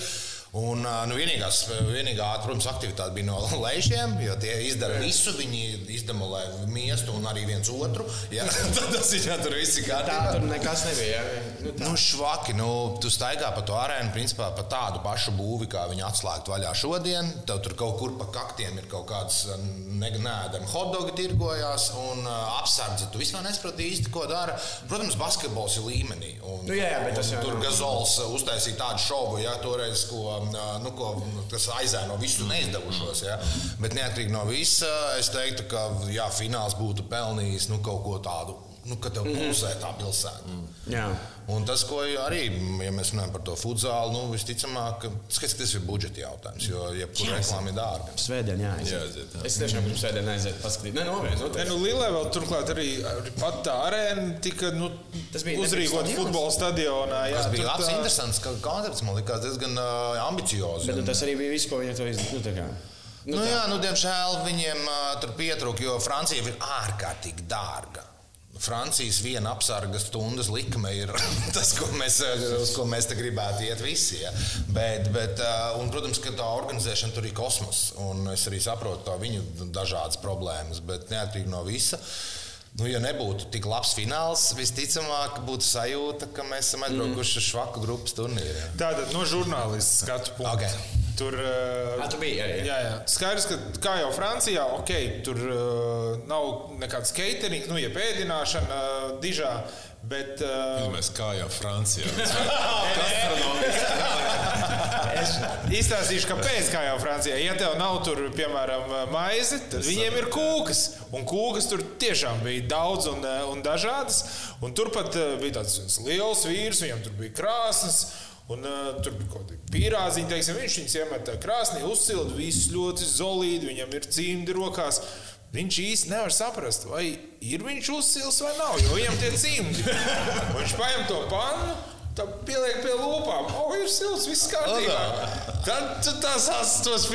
Un, nu, vienīgās, vienīgā, protams, aktivitāte bija no lēšiem, jo tie izdara visu. Viņi izdemolē miestu un arī viens otru. Tad tas ir jā, tur viss ir Tā tur nekas nebija. Jā. Nu, tā. Nu, švaki, nu, tu staigā pa to arēnu, principā pa tādu pašu būvi, kā viņi atslēgta vaļā šodien. Tev tur kaut kur pa kaktiem ir kaut kāds neēdami hotdogi tirgojās un apsardzi. Tu vispār nesaproti īsti, ko dara. Protams, basketbols ir līmenī. Un, Nu, jā, jā, bet tas un jau tur. Gazols uztaisīja tādu šovu, ja toreiz, ko, nu, ko, kas aizēno visu neizdevušos. Ja. Bet neatkarīgi no visa, es teiktu, ka jā, fināls būtu pelnījis nu, kaut ko tādu. Nu, kad tev pulsē tā pilsēta. Jā. Un tas, ko arī, ja mēs runājam par to futzālu, nu, visticamāk, skats, ka tas ir budžeta jautājums, jo jebkura reklāma ir dārga. Svētdien, jā. Jā, aiziet. Es tiešām gribu svētdien aiziet, paskatīt. Nē, nopietni. Ne, Nu, nu, Lilē vēl turklāt arī arī pat tā arēna tika nu, Tas nebija futbola stadionā. Jā, Tas bija labs, tā- interesants ka koncepts, man liekas, diezgan uh, ambiciozs. bet nu, tas arī bija viss, ko viņi to izdarīja. Nu, Nu, tā. jā, nu, diemžēl viņiem uh, tur pietrūka, jo Francija ir ārkārtīgi dārga. Francijas viena apsarga stundas likme ir tas, ko mēs, uh, uz ko mēs gribētu iet visi. Ja. Bet, bet, uh, un, protams, ka tā organizēšana tur ir kosmos. Un es arī saprotu viņu dažādas problēmas, bet neatkarīgi no visa. Nu, ja nebūtu tik labs fināls, visticamāk, būtu sajūta, ka mēs esam mm. aizbraukuši uz mm. švaku grupas turnīru. Tātad no žurnālistiskā skatu punkta. Okay. Tur uh, tu bija arī. Jā, jā. Skaidrs, ka kā jau Francijā, ok, tur uh, nav nekāds catering, nu, ja pēdināšana uh, dižā. Uh, bet. Uh, Mēs kā jau Francijā. Es izstāstīšu, kāpēc, kā jau Francijā. Ja tev nav tur, piemēram, maize, tad viņiem ir kūkas. Un kūkas tur tiešām bija daudz un, eh, un dažādas. Un turpat eh, bija tāds liels vīrs, viņam tur bija krāsnes. Un, uh, tur bija kaut kāda pīrāziņa, teiksim, viņš viņus iemet krāsnī, uzsilda, viss ļoti zolīdi, viņam ir cimdi rokās. Viņš īsti nevar saprast, vai ir viņš uzsils vai nav, viņam tie cimdi. Viņš paņem to pannu, pieliek pie lūpām. O, ir silts, viss kārtībā. Tad tu tās astos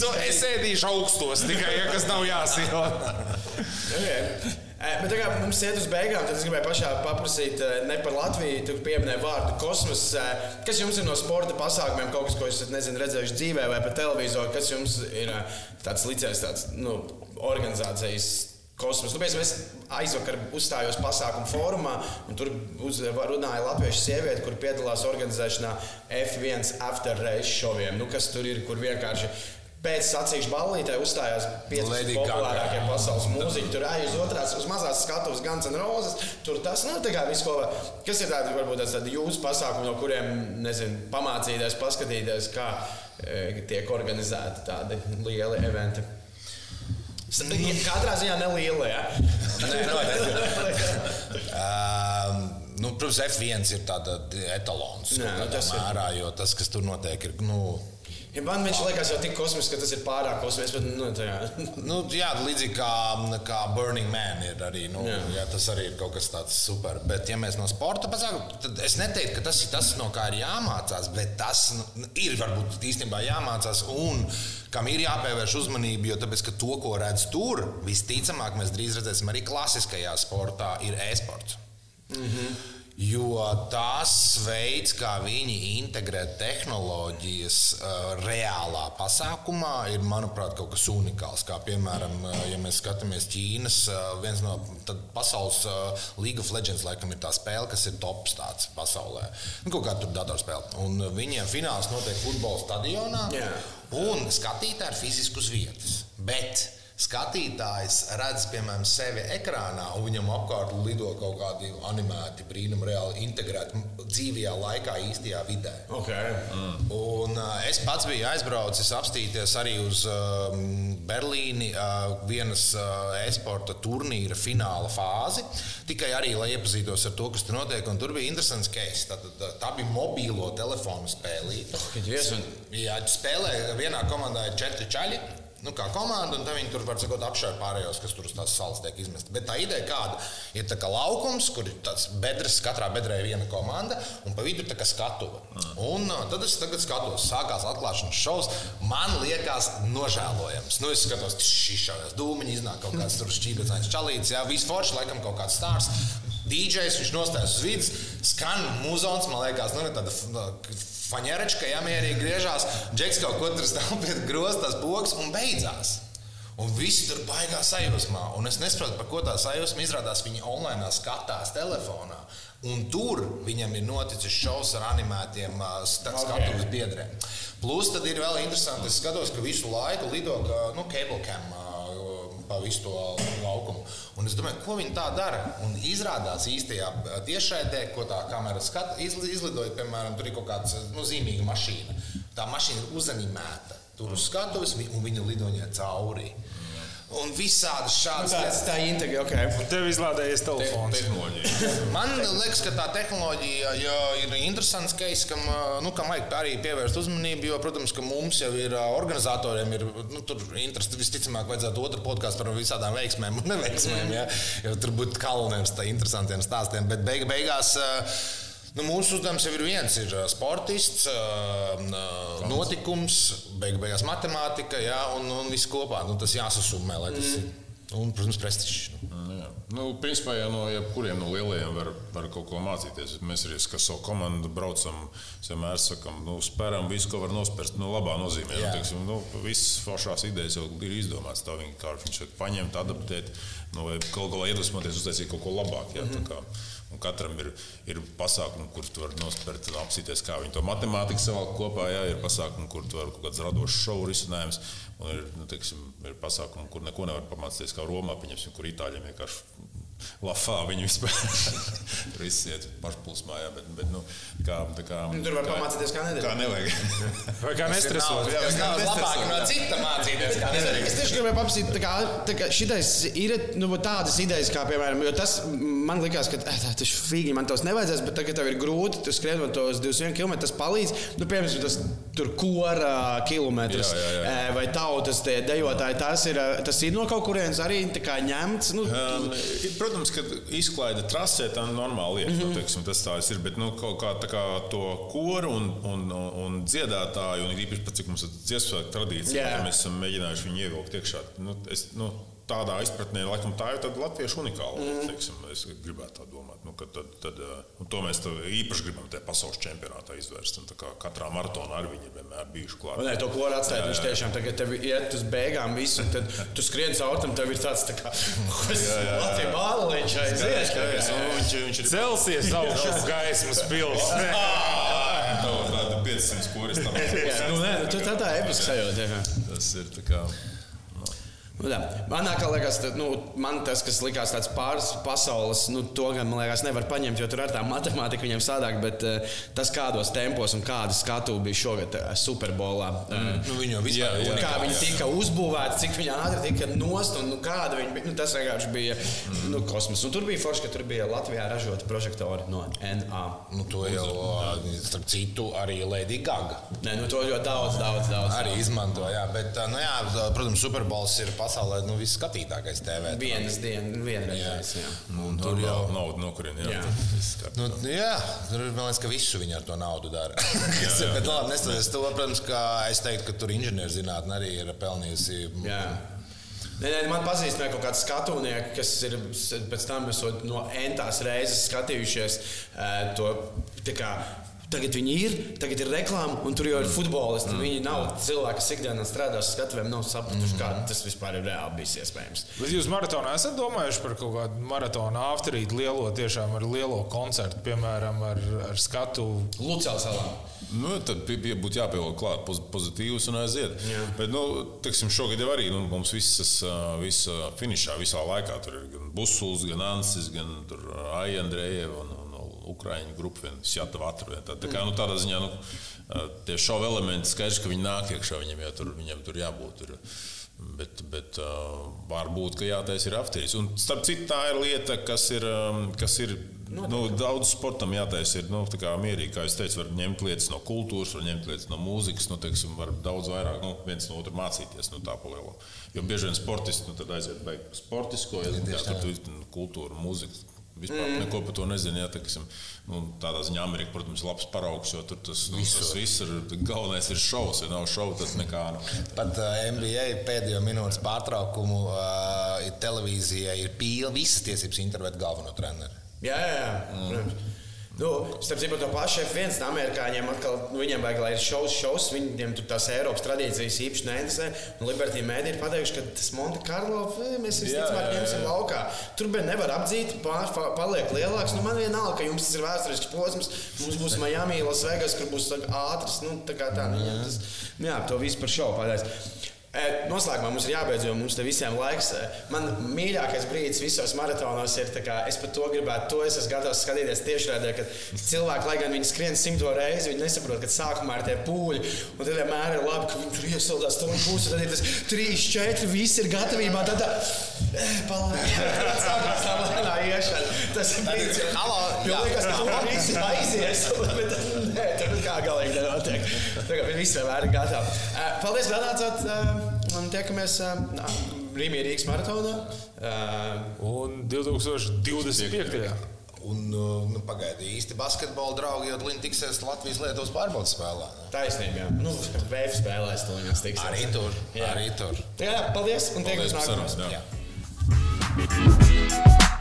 to es ēdīšu augstos, tikai, ja kas nav jāsilda. Okay. Bet tā kā mums iet uz beigām, tad es gribēju pašā paprasīt ne par Latviju. Tu pieminēji vārdu kosmos. Kas jums ir no sporta pasākumiem, kaut kas, ko esat nezinu, redzējuši dzīvē vai pa televizoru? Kas jums ir tāds licējs, tāds nu, organizācijas kosmos? Nu, piemēram, es aizvakar uzstājos pasākumu fórumā, un tur uz, runāja latviešu sieviete, kur piedalās organizēšanā F1 after race šoviem. Nu, kas tur ir, kur vienkārši. Pēc sacīkšu ballītē uzstājās pieci Lady populārākie Gaga. pasaules mūziķi. Tur arī uz otrās, uz mazās skatuves, gan un rozes. Tur tas, nu, tā kā viss, ko. Kas ir tādi, varbūt tāds jūsu pasākumi, no kuriem, nezinu, pamācīties, paskatīties, kā e, tiek organizēti tādi lieli eventi. Katrā ziņā neliela, ja? Nē, noteikti. Um, nu, protams, F1 ir tāda etalons. Jā, nu, ir. mērā, jo tas, kas tur notiek, ir. Nu, Ja man viņš liekas jau tik kosmisks, ka tas ir pārāk kosmisks, bet, nu. Nu, jā, līdzīgi kā, kā Burning Man ir arī. Nu, jā. Jā. Tas arī ir kaut kas tāds super. Bet, ja mēs no sporta pasākām, tad es neteiktu, ka tas ir tas, no kā ir jāmācās. Bet tas nu, ir varbūt īstenībā jāmācās un kam ir jāpievērš uzmanība. Jo tāpēc, ka to, ko redz tur, visticamāk, mēs drīz redzēsim arī klasiskajā sportā, ir e-sports. Jo tas veids, kā viņi integrē tehnoloģijas uh, reālā pasākumā, ir, manuprāt, kaut kas unikāls. Kā piemēram, uh, ja mēs skatāmies Ķīnas, uh, viens no pasaules League of Legends, laikam, ir tā spēle, kas ir tops tāds pasaulē. Nu, kaut kā tur datorspēle. Un viņiem fināls notiek futbola stadionā, Jā. un skatītāji ir fiziski uz vietas. Bet skatītājs redz, piemēram, sevi ekrānā, un viņam apkārt lido kaut kādi animēti, brīnum, reāli integrēti dzīvajā laikā, īstajā vidē. Okay. Mm. Un, uh, es pats biju aizbraucis apstīties arī uz uh, Berlīni uh, vienas uh, e-sporta turnīra fināla fāzi. Tikai arī, lai iepazītos ar to, kas tur notiek. Un tur bija interesants case. Tā, tā, tā bija mobīlo telefonu spēlīte. Oh, Jā, spēlē vienā komandā ir četri čaļi nu, kā komanda, un viņi tur var sakot, apšaukt pārējos, kas tur uz tās salas tiek izmesti. Bet tā ideja kāda ir tā kā laukums, kur ir tāds bedres, katrā bedrē ir viena komanda, un pa vidu tā kā skatuve. Un uh, tad es tagad skatos, sākās atklāšanas šovs. Man liekas, nožēlojams. Nu, es skatos, šis šāds dūmiņš iznāk kaut kāds tur šķīpēcājs čalīts, jā, viss forši, laikam kaut kāds stāsts. DJs, viņš nostājas uz vidas, skan muzons, man liekas, nu, tāda faņērečka, ja mierīgi griežās, džeks kaut ko tur stāv pie groztas pogas un beidzās. Un visi tur baigā sajūsmā. Un es nesaprotu, par ko tā sajūsma izrādās. Viņi online skatās telefonā. Un tur viņam ir noticis šovs ar animētiem skatuves okay. biedriem. Plus, tad ir vēl interesanti, es skatos, ka visu laiku lido nu, cable cam pa visu to laukumu. Un es domāju, ko viņi tā dara. Un izrādās īstajā tiešraidē, ko tā kamera skat, izlidoja, piemēram, tur ir kaut kāda nu, zīmīga mašīna. Tā mašīna ir uzanimēta. Tur uz skatuves un viņa lidoņa cauri un visādas šādas lietas. Tā ir integrēta. Okay. Tev izlādējies telefons. Te Man liekas, ka tā tehnoloģija ja ir interesants case, kam, nu, kam vajag arī pievērst uzmanību. Jo, protams, ka mums jau ir organizatoriem, ir nu, interesi. Visticamāk, vajadzētu otru podkāstu par visādām veiksmēm un neveiksmēm. Ja? Jo tur būtu kalniem ar interesantiem stāstiem. Bet beig beigās. Uh, Nu, mūsu uzdevums jau ir viens, ir sportists, notikums, beig beigās matemātika, jā, un, un viss kopā. Nu, tas jāsasumē, tas mm. ir. Un, protams, prestižs. Nu. Jā. Nu, principā jau no jebkuriem no lielajiem var, var kaut ko mācīties. Mēs arī ar savu komandu braucam, vienmēr sakām, nu, spēram visu, ko var nospērt. Nu, labā nozīmē, nu, teiksim, nu, visas foršās idejas jau ir izdomātas. Tā kā viņš paņemt, adaptēt, nu, vai kaut ko iedvesmoties, uztaisīt kaut ko labāk. Jā, mm -hmm. Un katram ir, ir pasākumi, kur tu vari nospērt, apsīties, kā viņi to matemātiku savā kopā. Jā, ir pasākumi, kur tu vari kaut kāds radošs šovu risinājums. Un ir, nu, teiksim, ir pasākumi, kur neko nevar pamācīties, kā Romā, kur itāļiem vienkārši lafā viņi vispār tur izsiet pašplūsmā. Jā, bet, bet, nu, kā, kā, nu, tur var kā, pamācīties, kā nedarīt. Kā nevajag. Vai kā nestresot. Jā, nav labāk no cita mācīties, kā nedarīt. Es tieši gribēju papsīt, tā kā, tā kā šitais ir nu, tādas idejas, kā piemēram, jo tas man likās, ka eh, tas fīgi man tos nevajadzēs, bet tagad tev ir grūti, tu skrien man tos 200 km, tas palīdz. Nu, piemēram, tas tur kora kilometrus jā, jā, jā. Vai tautas tie dejotāji, tas ir, tas ir no kaut kurienes arī ņemts. Nu, um, protams, ka izklaide trasē tā ir normāla lieta. Mm -hmm. nu, teiksim, tas tā ir. Bet nu, kā, kā to koru un, un, un dziedātāju, un īpaši pat cik mums ir dziesmu tradīcija, yeah. mēs esam mēģinājuši viņu ievilkt iekšā. Nu, es, nu, tādā izpratnē, laikam, tā ir latviešu unikāla. Mm. Teiksim, es gribētu tā domāt. Nu, tad, tad, to mēs īpaši gribam tajā pasaules čempionātā izvērst. Katrā maratonā arī viņi vienmēr bijuši klāt. Nē, to koru atstāt. Viņš tiešām tagad tev iet uz beigām visu, tad tu skrien caur tam, tev ir tāds tā kā Latvijas bāliņš aizies. Viņš, viņš ir celsies augšā gaismas pils. Tāda 500 kuras tam ir. Nē, tā tā episka sajūta. Tas ir tā kā. Nu, tā. Manā tā, nu, man tas, kas likās tāds pāris pasaules, nu, to gan man liekas, nevar paņemt, jo tur ar tā matemātika viņam sādāk, bet uh, tas, kādos tempos un kādu skatu bija šogad uh, Superbolā. Uh, mm. nu, viņa jā, jā, kā viņi tika uzbūvēti, cik viņi ātri tika nost un nu, kāda viņi bija. Nu, tas vienkārši bija mm. nu, kosmos. Un tur bija forši, ka tur bija Latvijā ražota prožektori no NA. Nu, to jau, starp citu, arī Lady Gaga. Nē, nu, to ļoti daudz, daudz, daudz. Arī izmanto, jā, bet, nu, jā, protams, Superbols ir pasaulē nu, visskatītākais TV. Vienas dienas, vienreizējais. Nu, tur jau ir nauda, no kurienes jā. Jā. Nu, jā, tur man liekas, ka visu viņi ar to naudu dara. jā, jā. Bet, labi, neskatoties to, protams, ka es teiktu, ka tur inženierzinātne arī ir pelnījusi. Jā. Nē, nē, man pazīstamie kaut kādi skatūnieki, kas ir pēc tam no entās reizes skatījušies to kā, Tagad viņi ir, tagad ir reklāma, un tur jau ir futbolisti. Mm. Viņi nav cilvēki, kas ikdienā strādā uz skatuvēm, nav sapratuši, mm. kā tas vispār ir reāli bijis iespējams. Bet jūs maratonā esat domājuši par kaut kādu maratonu afterīt lielo, tiešām ar lielo koncertu, piemēram, ar, ar skatu Lucēlā salā. Nu, tad pie- pie- būtu jāpievelk klāt poz- pozitīvs un aiziet. Jā. Bet, nu, teiksim, šogad jau arī nu, mums visas, ā, visa finišā, visā laikā tur ir gan Busuls, gan Ansis, gan Aija Andrejeva un, Ukraiņu grupa, viena Sjatava atra. Tā, tā kā nu, tādā ziņā nu, tie šova elementi skaidrs, ka viņi nāk iekšā, viņiem, jau tur, viņiem tur jābūt. Tur. Bet, bet uh, varbūt, ka jātaisa ir aftīs. Un starp citu, tā ir lieta, kas ir, kas ir nu, daudz sportam jātaisa. Ir nu, tā kā mierīgi, kā es teicu, var ņemt lietas no kultūras, var ņemt lietas no mūzikas, nu, teiksim, var daudz vairāk nu, viens no otra mācīties. Nu, tā palielo. jo bieži vien sportisti nu, aiziet beigt sportisko, ja, jā, tur tur nu, kultūra, mūzika. Vispār mm. neko par to nezinu. Jā, teiksim, nu, tādā ziņā Amerika, protams, ir labs paraugs, jo tur tas, nu, tas viss ir galvenais ir šovs. Ja nav šova, tad nekā. Nu. Pat uh, NBA pēdējo minūtes pārtraukumu uh, televīzijai ir pīla visas tiesības intervēt galveno treneru. Jā, jā, jā. Mm. Nu, starp citu, to pašu F1 amerikāņiem atkal, nu, viņiem vajag, lai ir šovs, šovs, viņiem tur tās Eiropas tradīcijas īpaši neinteresē. Un Liberty Media ir pateikuši, ka tas Monte Carlo eh, mēs visticamāk ņemsim laukā. Tur bija nevar apdzīt, pār, pa- paliek lielāks. Nu, man vienalga, ka jums tas ir vēsturisks posms, mums būs Miami, Las Vegas, kur būs ātrs. Nu, tā kā tā, viņiem tas, nu, jā, to visu par šovu pateiks. E, Noslēgumā mums ir jābeidz, jo mums te visiem laiks. E, Man mīļākais brīdis visos maratonos ir, kā es par to gribētu, to es esmu gatavs skatīties tiešraidē, kad cilvēki, lai gan viņi skrien simto reizi, viņi nesaprot, ka sākumā ir tie pūļi. Un tad vienmēr ir labi, ka viņi tur iesildās stundu pusi, tad ir tas 3, 4, viss ir gatavībā. Tad tā, palāca, sākās tā lēnā iešana. Tas ir brīdis, kad jā. liekas, ka tur visi aizies, bet nē, tur kā galīgi nenotiek. Tā kā viss vienmēr ir gatavi. E, Paldies, ka atnācāt! Un tiekamies Rīgā Rīgas maratonā. Un 2025. Un, uh, nu, pagaidi, īsti basketbola draugi jau līdz tiksies Latvijas-Lietuvas pārbaudas spēlē. taisnība, jā. Nu, VF spēlēs to viņas tiks. Arī tur. Jā. Arī tur. Jā, paldies un tiekamies Paldies